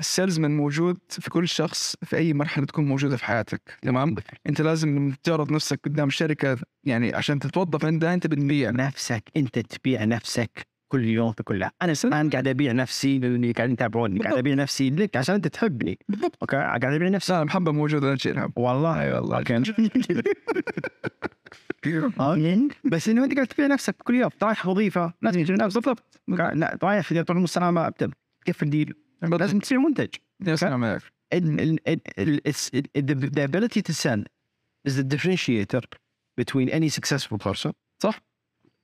ال salesman موجود في كل شخص في أي مرحلة تكون موجودة في حياتك تمام؟ أنت لازم لما تعرض نفسك قدام شركة يعني عشان تتوظف عندها أنت بتبيع. نفسك أنت تبيع نفسك كل يوم في كلها. أنا الآن قاعد أبيع نفسي للي قاعدين يتابعوني قاعد أبيع نفسي لك عشان أنت تحبني. بالضبط. أوكي؟ قاعد أبيع نفسي. لا المحبه موجوده تشيلها والله أي والله. بس إنه أنت قاعد تبيع نفسك كل يوم رايح وظيفة لازم يجي نفس. بالضبط. رايح في طول السلامه ابدا تقفل ديل لازم تصير منتج. the, ability to sell is the differentiator between any successful person صح.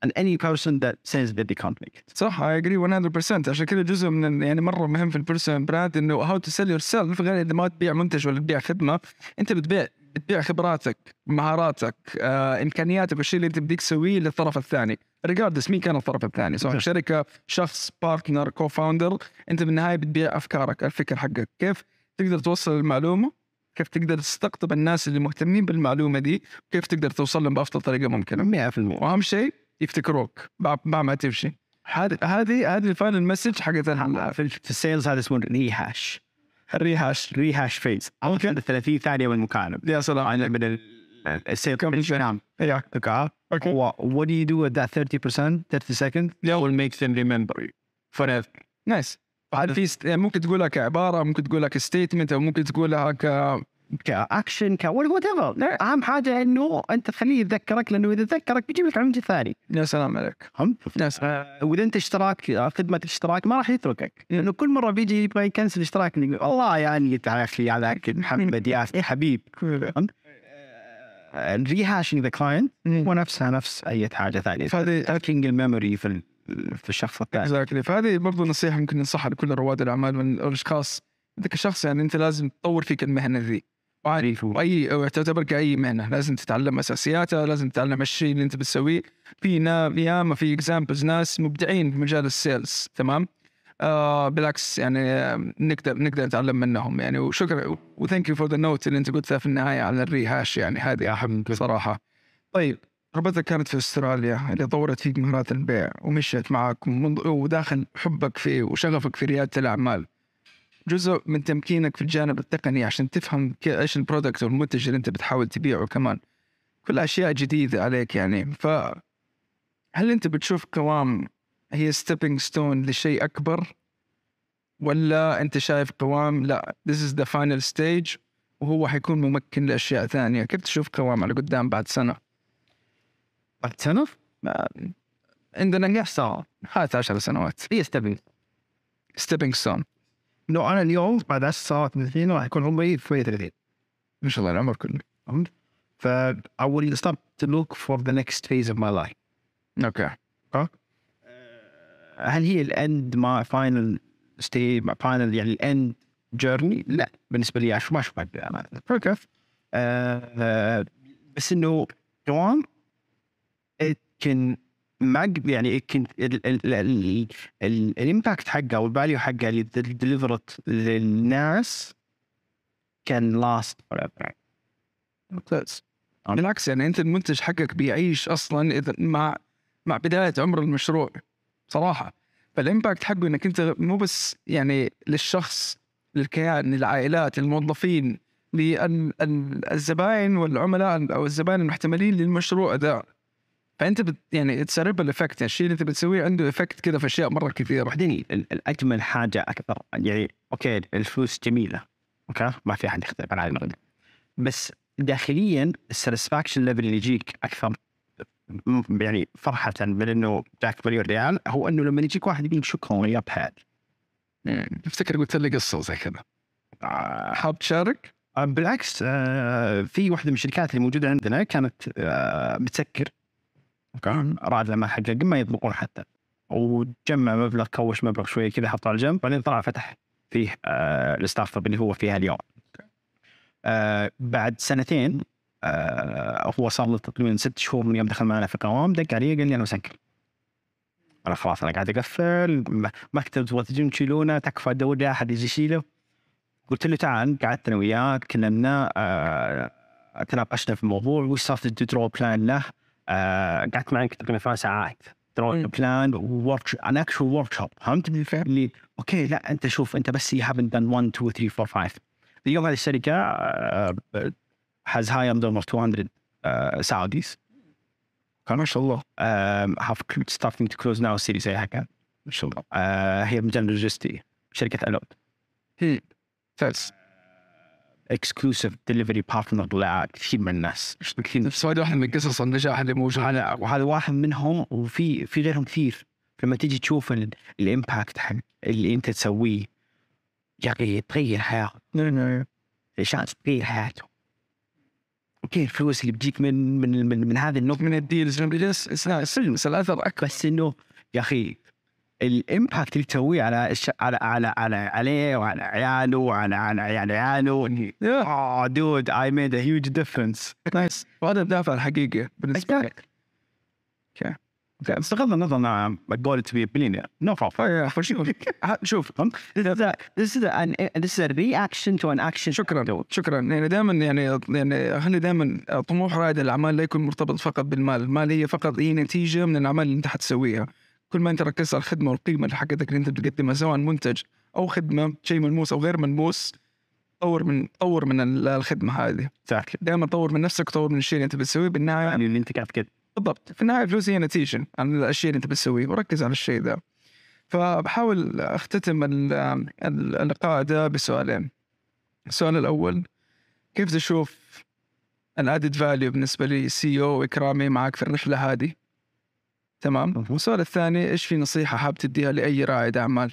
and any person that says that they can't make it. صح I agree 100% عشان كذا جزء من يعني مرة مهم في البيرسونال براند إنه to sell yourself غير إذا ما تبيع منتج ولا تبيع خدمة. أنت بتبيع بتبيع خبراتك مهاراتك آه، إمكانياتك والشيء اللي انت بديك تسويه للطرف الثاني. regardless مين كان الطرف الثاني سواء. شركة شخص partner co-founder انت بالنهاية بتبيع أفكارك الفكر حقك. كيف تقدر توصل المعلومة؟ كيف تقدر تستقطب الناس اللي مهتمين بالمعلومة دي؟ وكيف تقدر توصل لهم بأفضل طريقة ممكنة؟ 100% وأهم شيء يفتكروك بعد ما تمشي. هذه هذه هذه ال final message حقت في ال sales هذا اسمه rehash ال rehash rehash phase. okay 30 ثانية من المكالمه يا سلام. من ال- ال sales كم نعم okay. What, what do you do that 30%, 30 seconds? Yeah. will make them remember you forever. nice بعد في ست- ممكن تقولها كعباره ممكن تقولها ك statement أو ممكن تقولها ك كأكشن ك whatever أهم حاجة إنه أنت تخليه يتذكرك لأنه إذا تذكرك بيجيب لك عميل ثاني. يا سلام عليك. فهمت؟ يا سلام آه، وإذا أنت اشتراك آه، خدمة اشتراك ما راح يتركك. لأنه كل مرة بيجي يبغى ي cancel اشتراك والله يعني أخي هذاك محمد يا حبيب. فهمت؟ rehashing the client هو نفسها نفس أي حاجة ثانية. فهذه tricking ال memory في في الشخص الثاني. exactly فهذه برضو نصيحة ممكن ننصحها لكل رواد الأعمال من الاشخاص انت كشخص يعني أنت لازم تطور فيك المهنة ذي. وعادي واي أو تعتبر كأي مهنة. لازم تتعلم أساسياتها لازم تتعلم الشيء اللي أنت بتسويه. في ياما في examples ناس مبدعين في مجال ال sales تمام؟ آه بالعكس يعني آه، نقدر نقدر نتعلم منهم يعني. وشكرا و thank you for the note اللي أنت قلتها في النهاية على ال rehash يعني هذه اهم صراحة. طيب ربتك كانت في أستراليا اللي طورت فيك مهارات البيع ومشيت معك وداخل حبك فيه وشغفك في ريادة الأعمال. جزء من تمكينك في الجانب التقني عشان تفهم إيش ال product والمنتج اللي أنت بتحاول تبيعه كمان. كل أشياء جديدة عليك يعني. ف هل أنت بتشوف قوام هي stepping stone لشيء أكبر؟ ولا أنت شايف قوام لا this is the final stage وهو حيكون ممكن لأشياء ثانية؟ كيف تشوف قوام على قدام بعد سنة؟ بعد سنة؟ عندنا نجاح صار. هات 10 سنوات. هي stepping stepping stone لو أنا اليوم بعد 10 سنوات من الحين راح يكون عمري 38 ما شاء الله العمر كله. فهمت؟ ف I will start to look for the next phase of my life. okay. هل هي ال end ما final ستي فاينل يعني الاند جيرني؟ لا. بالنسبة لي ما اشوفها. أوكي آه، بس إنه كمان it can ما يعني can الامباكت حقها والفاليو حقها اللي ديليفرت للناس كان لاست forever. ممتاز. بالعكس يعني أنت المنتج حقك بيعيش أصلا إذا مع مع بداية عمر المشروع صراحة. فال impact حقه إنك أنت مو بس يعني للشخص للكيان للعائلات للموظفين للزباين والعملاء أو الزبائن المحتملين للمشروع ذا فأنت بت يعني it's ripple effect الشيء اللي أنت بتسويه عنده effect كذا في أشياء مرة كثيرة. بعدين ال- الأجمل حاجة أكثر يعني okay الفلوس جميلة. okay؟ ما في أحد يختلف على هذا بس داخليا ال satisfaction level اللي يجيك أكثر يعني فرحة من انه جاك مليون ريال هو أنه لما يجيك واحد يقول شكرا يا بهاد. افتكر قلت لي قصة زي كذا؟ حاب تشارك؟ آه، بالعكس آه، في واحدة من الشركات اللي موجودة عندنا كانت آه، بتسكر. أوكي راد لما حقق ما يطبقون حتى. وجمع مبلغ كوش مبلغ شوية كذا حطه على جنب بعدين طلع فتح فيه آه، ال startup اللي هو فيها اليوم. آه، بعد سنتين آه، هو صار له تقريبا ست شهور من يوم دخل معنا في قوام دق علي قال لي أنا مسكر. أنا خلاص أنا قاعد أقفل مكتب تبغى تجون تشيلونه تكفى ادور لي أحد يجي يشيله. قلت له تعال قعدت أنا وياه تكلمنا آه، تناقشنا في الموضوع وش صار draw plan له. قعدت معك تقريبا ثمان ساعات. plan work and action workshop فهمت؟ اللي okay لا أنت شوف أنت بس you haven't done 1 2 3 4 5 اليوم هذه الشركة آه، has hired almost 200 uh, Saudis. ما شاء الله cl- starting to close now series A حقها. ما شاء الله هي مجال لوجستي شركة ألود. هي ممتاز exclusive delivery partner لكثير من الناس. كثير نفس هذه واحدة من قصص النجاح اللي موجود وهذا وهذا واحد منهم وفي في غيرهم كثير. لما تيجي تشوف ال- ال impact حق اللي أنت تسويه يا أخي تغير حياتك. شخص تغير حياته. okay الفلوس اللي بتجيك من من من, من هذه النقطة من ال deals من ال sales الاثر أكبر بس إنه يا أخي ال impact اللي تسويه على الش... على على على عليه وعلى عياله وعلى على عيال عياله. آه dude I made a huge difference nice وهذا الدافع الحقيقي بالنسبة لك. بغض النظر أنا goal to be billionaire no problem شوف. شوف This is an, this is a reaction to an action. شكرا. شكرا. يعني دائما يعني يعني خلي دائما طموح رائد الأعمال لا يكون مرتبط فقط بالمال، المال هي فقط هي نتيجة من الأعمال اللي أنت حتسويها. كل ما أنت ركزت على الخدمة والقيمة اللي حقتك اللي أنت بتقدمها سواء منتج أو خدمة شيء ملموس أو غير ملموس طور من طور من ال- الخدمة هذه. Exactly. دائما طور من نفسك طور من الشيء اللي أنت بتسويه بالنهاية يعني اللي أنت قاعد كده بالضبط. في النهاية الفلوس هي نتيجة عن الأشياء اللي أنت بتسويه وركز على الشيء ذا فبحاول أختتم ال- ال- اللقاء ده بسؤالين. السؤال الأول كيف تشوف ال added value بالنسبة لي سي أو إكرامي معك في الرحلة هذه؟ تمام. والسؤال الثاني إيش في نصيحة حاب تديها لأي رائد أعمال؟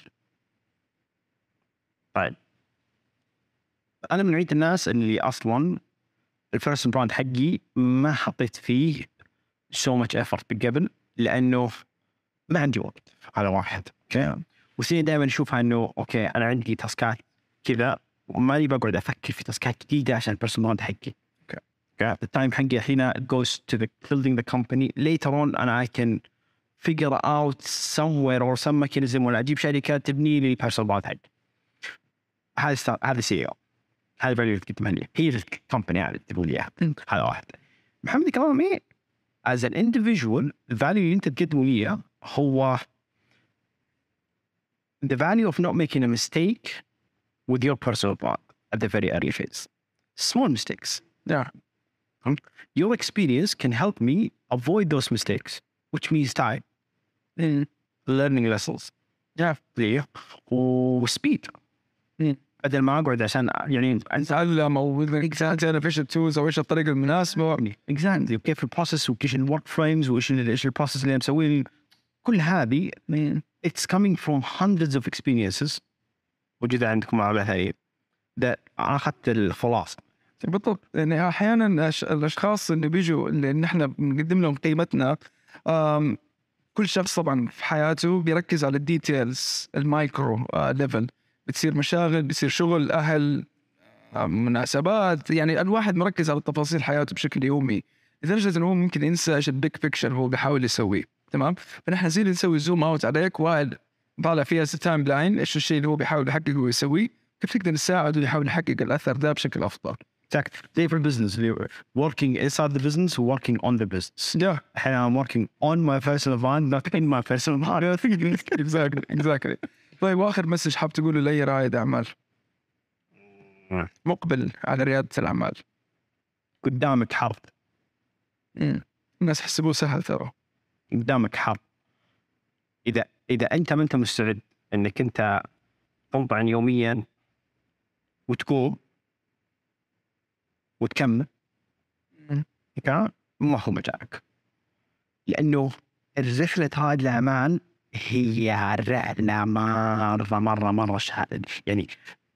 طيب. أنا من نوعيه الناس اللي أصلا ال personal brand حقي ما حطيت فيه so much effort قبل لأنه ما عندي وقت على واحد. okay؟ وسيني دائما أشوفها إنه okay أنا عندي task ات كذا وماني بقعد أفكر في task ات جديدة عشان ال personal brand حقي. okay. ال time حقي الحين goes to the building the company. Later on أنا I can figure out somewhere or some mechanism ولا اجيب شركه تبني لي البيرسونال براند حقي هذا ستار هذا سي او هذا الفاليو اللي تقدمها لي هي الكومباني هذه تقول لي اياها هذا واحد محمد كرامي از ان individual الفاليو اللي انت تقدمه لي إياه هو the value of not making a mistake with your personal brand at the very early phase. Small mistakes. Yeah. Your experience can help me avoid those mistakes, Which means time, learning lessons. Yeah. و speed. بدل ما اقعد عشان يعني تعلم أو تعرف إيش ال tools أو إيش الطريقة المناسبه exactly وكيف ال process وكيف ال work frames وإيش إيش ال process اللي مسويه كل هذه it's coming from hundreds of experiences. موجودة عندكم على أنا اخذت الخلاصة. بالضبط. يعني أحيانا الأشخاص اللي بيجوا اللي نحن بنقدم لهم قيمتنا كل شخص طبعا في حياته بيركز على ال details ال micro آه، level بتصير مشاغل بتصير شغل أهل آه، مناسبات يعني الواحد مركز على تفاصيل حياته بشكل يومي. لدرجة إنه هو ممكن ينسى إيش ال big picture هو بيحاول يسويه. تمام؟ فنحن اللي نسوي zoom out عليك واحد طالع فيها timeline إيش الشيء اللي هو بيحاول يحققه ويسويه كيف تقدر تساعده يحاول يحقق الأثر ده بشكل أفضل. في ال business اللي working inside the business working on the business. Yeah. I'm working on my personal brand not in my personal brand exactly. Exactly. طيب واخر مسج حاب تقوله لأي رائد أعمال؟ نعم. مقبل على ريادة الأعمال. قدامك حرب. الناس يحسبوه سهل ترى. قدامك حرب. إذا إذا أنت ما أنت مستعد إنك أنت تنطعن يوميا وتقوم وتكمل. ما هو مجالك لأنه الرحله هذه الاعمال هي رحله مرة مرة مرة شا- يعني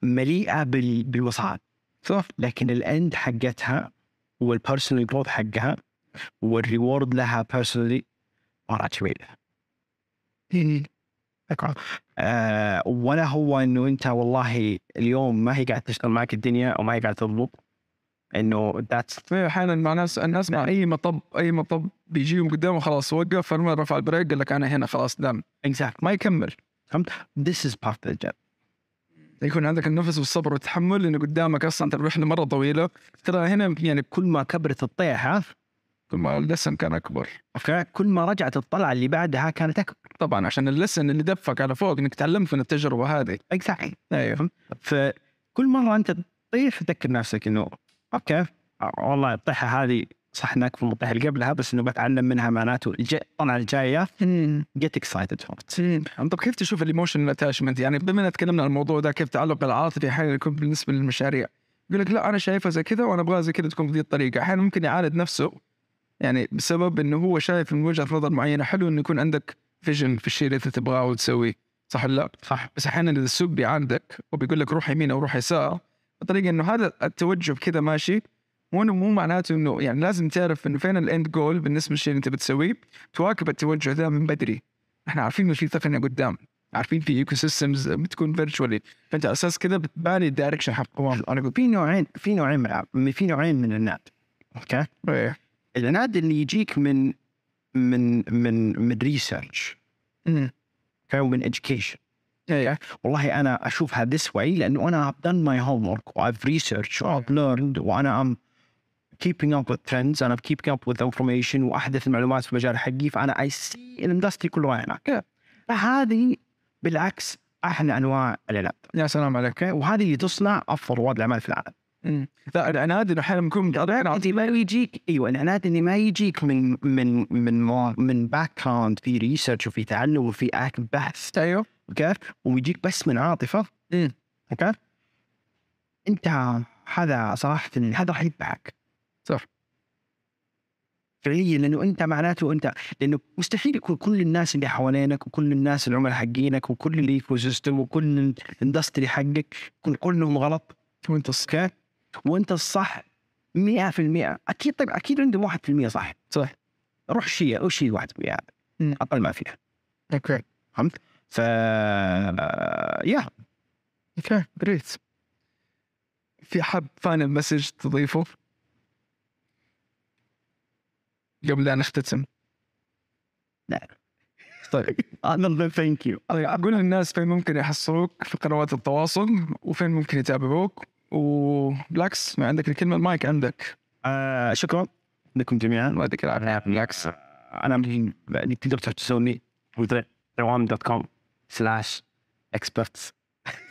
مليئة بال- بالوصال صح لكن ال end حقتها وال personal growth حقها وال reward لها personally مره طويله آه ولا هو إنه أنت والله اليوم ما هي قاعد تشتغل معك الدنيا أو ما هي قاعد تضبط إنه that's في أحيانا مع ناس الناس مع أي مطب أي مطب بيجيهم قدامه خلاص وقف فلما رفع ال break قال لك أنا هنا خلاص دام exact ما يكمل. this is part of the يكون عندك النفس والصبر والتحمل لأنه قدامك أصلا ترى الرحلة مرة طويلة. ترى هنا يعني كل ما كبرت الطيحة كل ما ال lesson كان أكبر. okay؟ كل ما رجعت الطلعة اللي بعدها كانت أكبر. طبعا عشان ال lesson اللي دفك على فوق إنك تعلمت من التجربة هذه. exactly أيوه. فكل مرة أنت تطيح تذكر نفسك إنه okay. والله الطيحة هذه صح انك في الطيحه اللي قبلها بس إنه بتعلم منها معناته الطلعة الجاية. for it. طب كيف تشوف ال emotional attachment يعني بما إن تكلمنا عن الموضوع ده كيف التعلق العاطفي أحيانا يكون بالنسبة للمشاريع؟ يقول لك لا أنا شايفها زي كذا وأنا ابغاها زي كذا تكون بهذه الطريقة. أحيانا ممكن يعاند نفسه يعني بسبب إنه هو شايف من وجهة نظر معينة. حلو إنه يكون عندك vision في الشيء اللي أنت تبغاه وتسويه صح ولا لا؟ صح. بس أحيانا إذا السوق بيعاندك وبيقول لك روح يمين أو روح يسار بطريقة إنه هذا التوجه كذا ماشي مو مو معناته إنه يعني لازم تعرف إنه فين ال end goal بالنسبة للشيء اللي أنت بتسويه تواكب التوجه ذا من بدري. إحنا عارفين إنه في تقنية قدام عارفين في ecosystems بتكون virtually فأنت على أساس كذا بتبني ال direction حق قوام. أنا أقول في نوعين في نوعين من في نوعين من العناد أوكي؟ إيه. العناد اللي يجيك من من من من research. أوكي؟ ومن education. إيه والله أنا أشوفها this way لأنه أنا I've done my homework و I've researched و I've learned وأنا I'm keeping up with trends and I'm keeping up with information وأحدث المعلومات في المجال حقي فأنا I see ال industry كله هناك فهذه بالعكس أحلى أنواع العناد يا سلام عليك. وهذه اللي تصنع أفضل رواد الأعمال في العالم. لا العناد إنه أحيانا بيكون انت ما يجيك. أيوه العناد اللي ما يجيك من من من من background في research وفي تعلم وفي بحث. أيوه. أوكي؟ ويجيك بس من عاطفة. أمم. أوكي؟ أنت هذا صراحة هذا راح يذبحك صح. فعليا لأنه أنت معناته انت لأنه مستحيل يكون كل الناس اللي حوالينك وكل الناس العملاء حقينك وكل ال ecosystem وكل ال industry حقك يكون كلهم غلط. وانت أوكي؟ وانت الصح 100% أكيد طيب أكيد عندهم 1% صح. صح. روح شيء أو شيء 1% هذا مم. أقل ما فيها. أوكي فهمت؟ ف يا أوكي great في حب final message تضيفه؟ قبل لا نختتم. لا. طيب. أنا ثانك يو قول للناس فين ممكن يحصلوك في قنوات التواصل وفين ممكن يتابعوك. وبالعكس ما عندك الكلمة المايك عندك. آه شكرا لكم جميعا. الله يعطيك العافية. بالعكس. أنا من اللي تقدر تحجزوني دوام دوت كوم سلاش اكسبرتس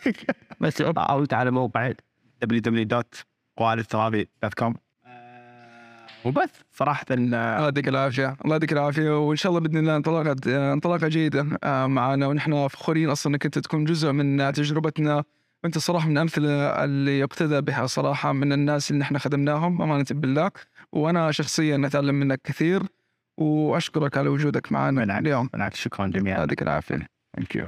بس أو على موقع www.قوالثرابي.com وبس صراحة آه، الله يعطيك العافية. الله يعطيك العافية. وإن شاء الله بإذن الله انطلاقه جيده آه، معنا ونحن فخورين أصلا إنك أنت تكون جزء من تجربتنا. وانت صراحة من الامثله اللي يقتدى بها صراحة من الناس اللي نحن خدمناهم أمانة بالله. وأنا شخصيا أتعلم منك كثير وأشكرك على وجودك معنا اليوم. بالعكس شكرا جميعا. يعطيك العافية. ثانك يو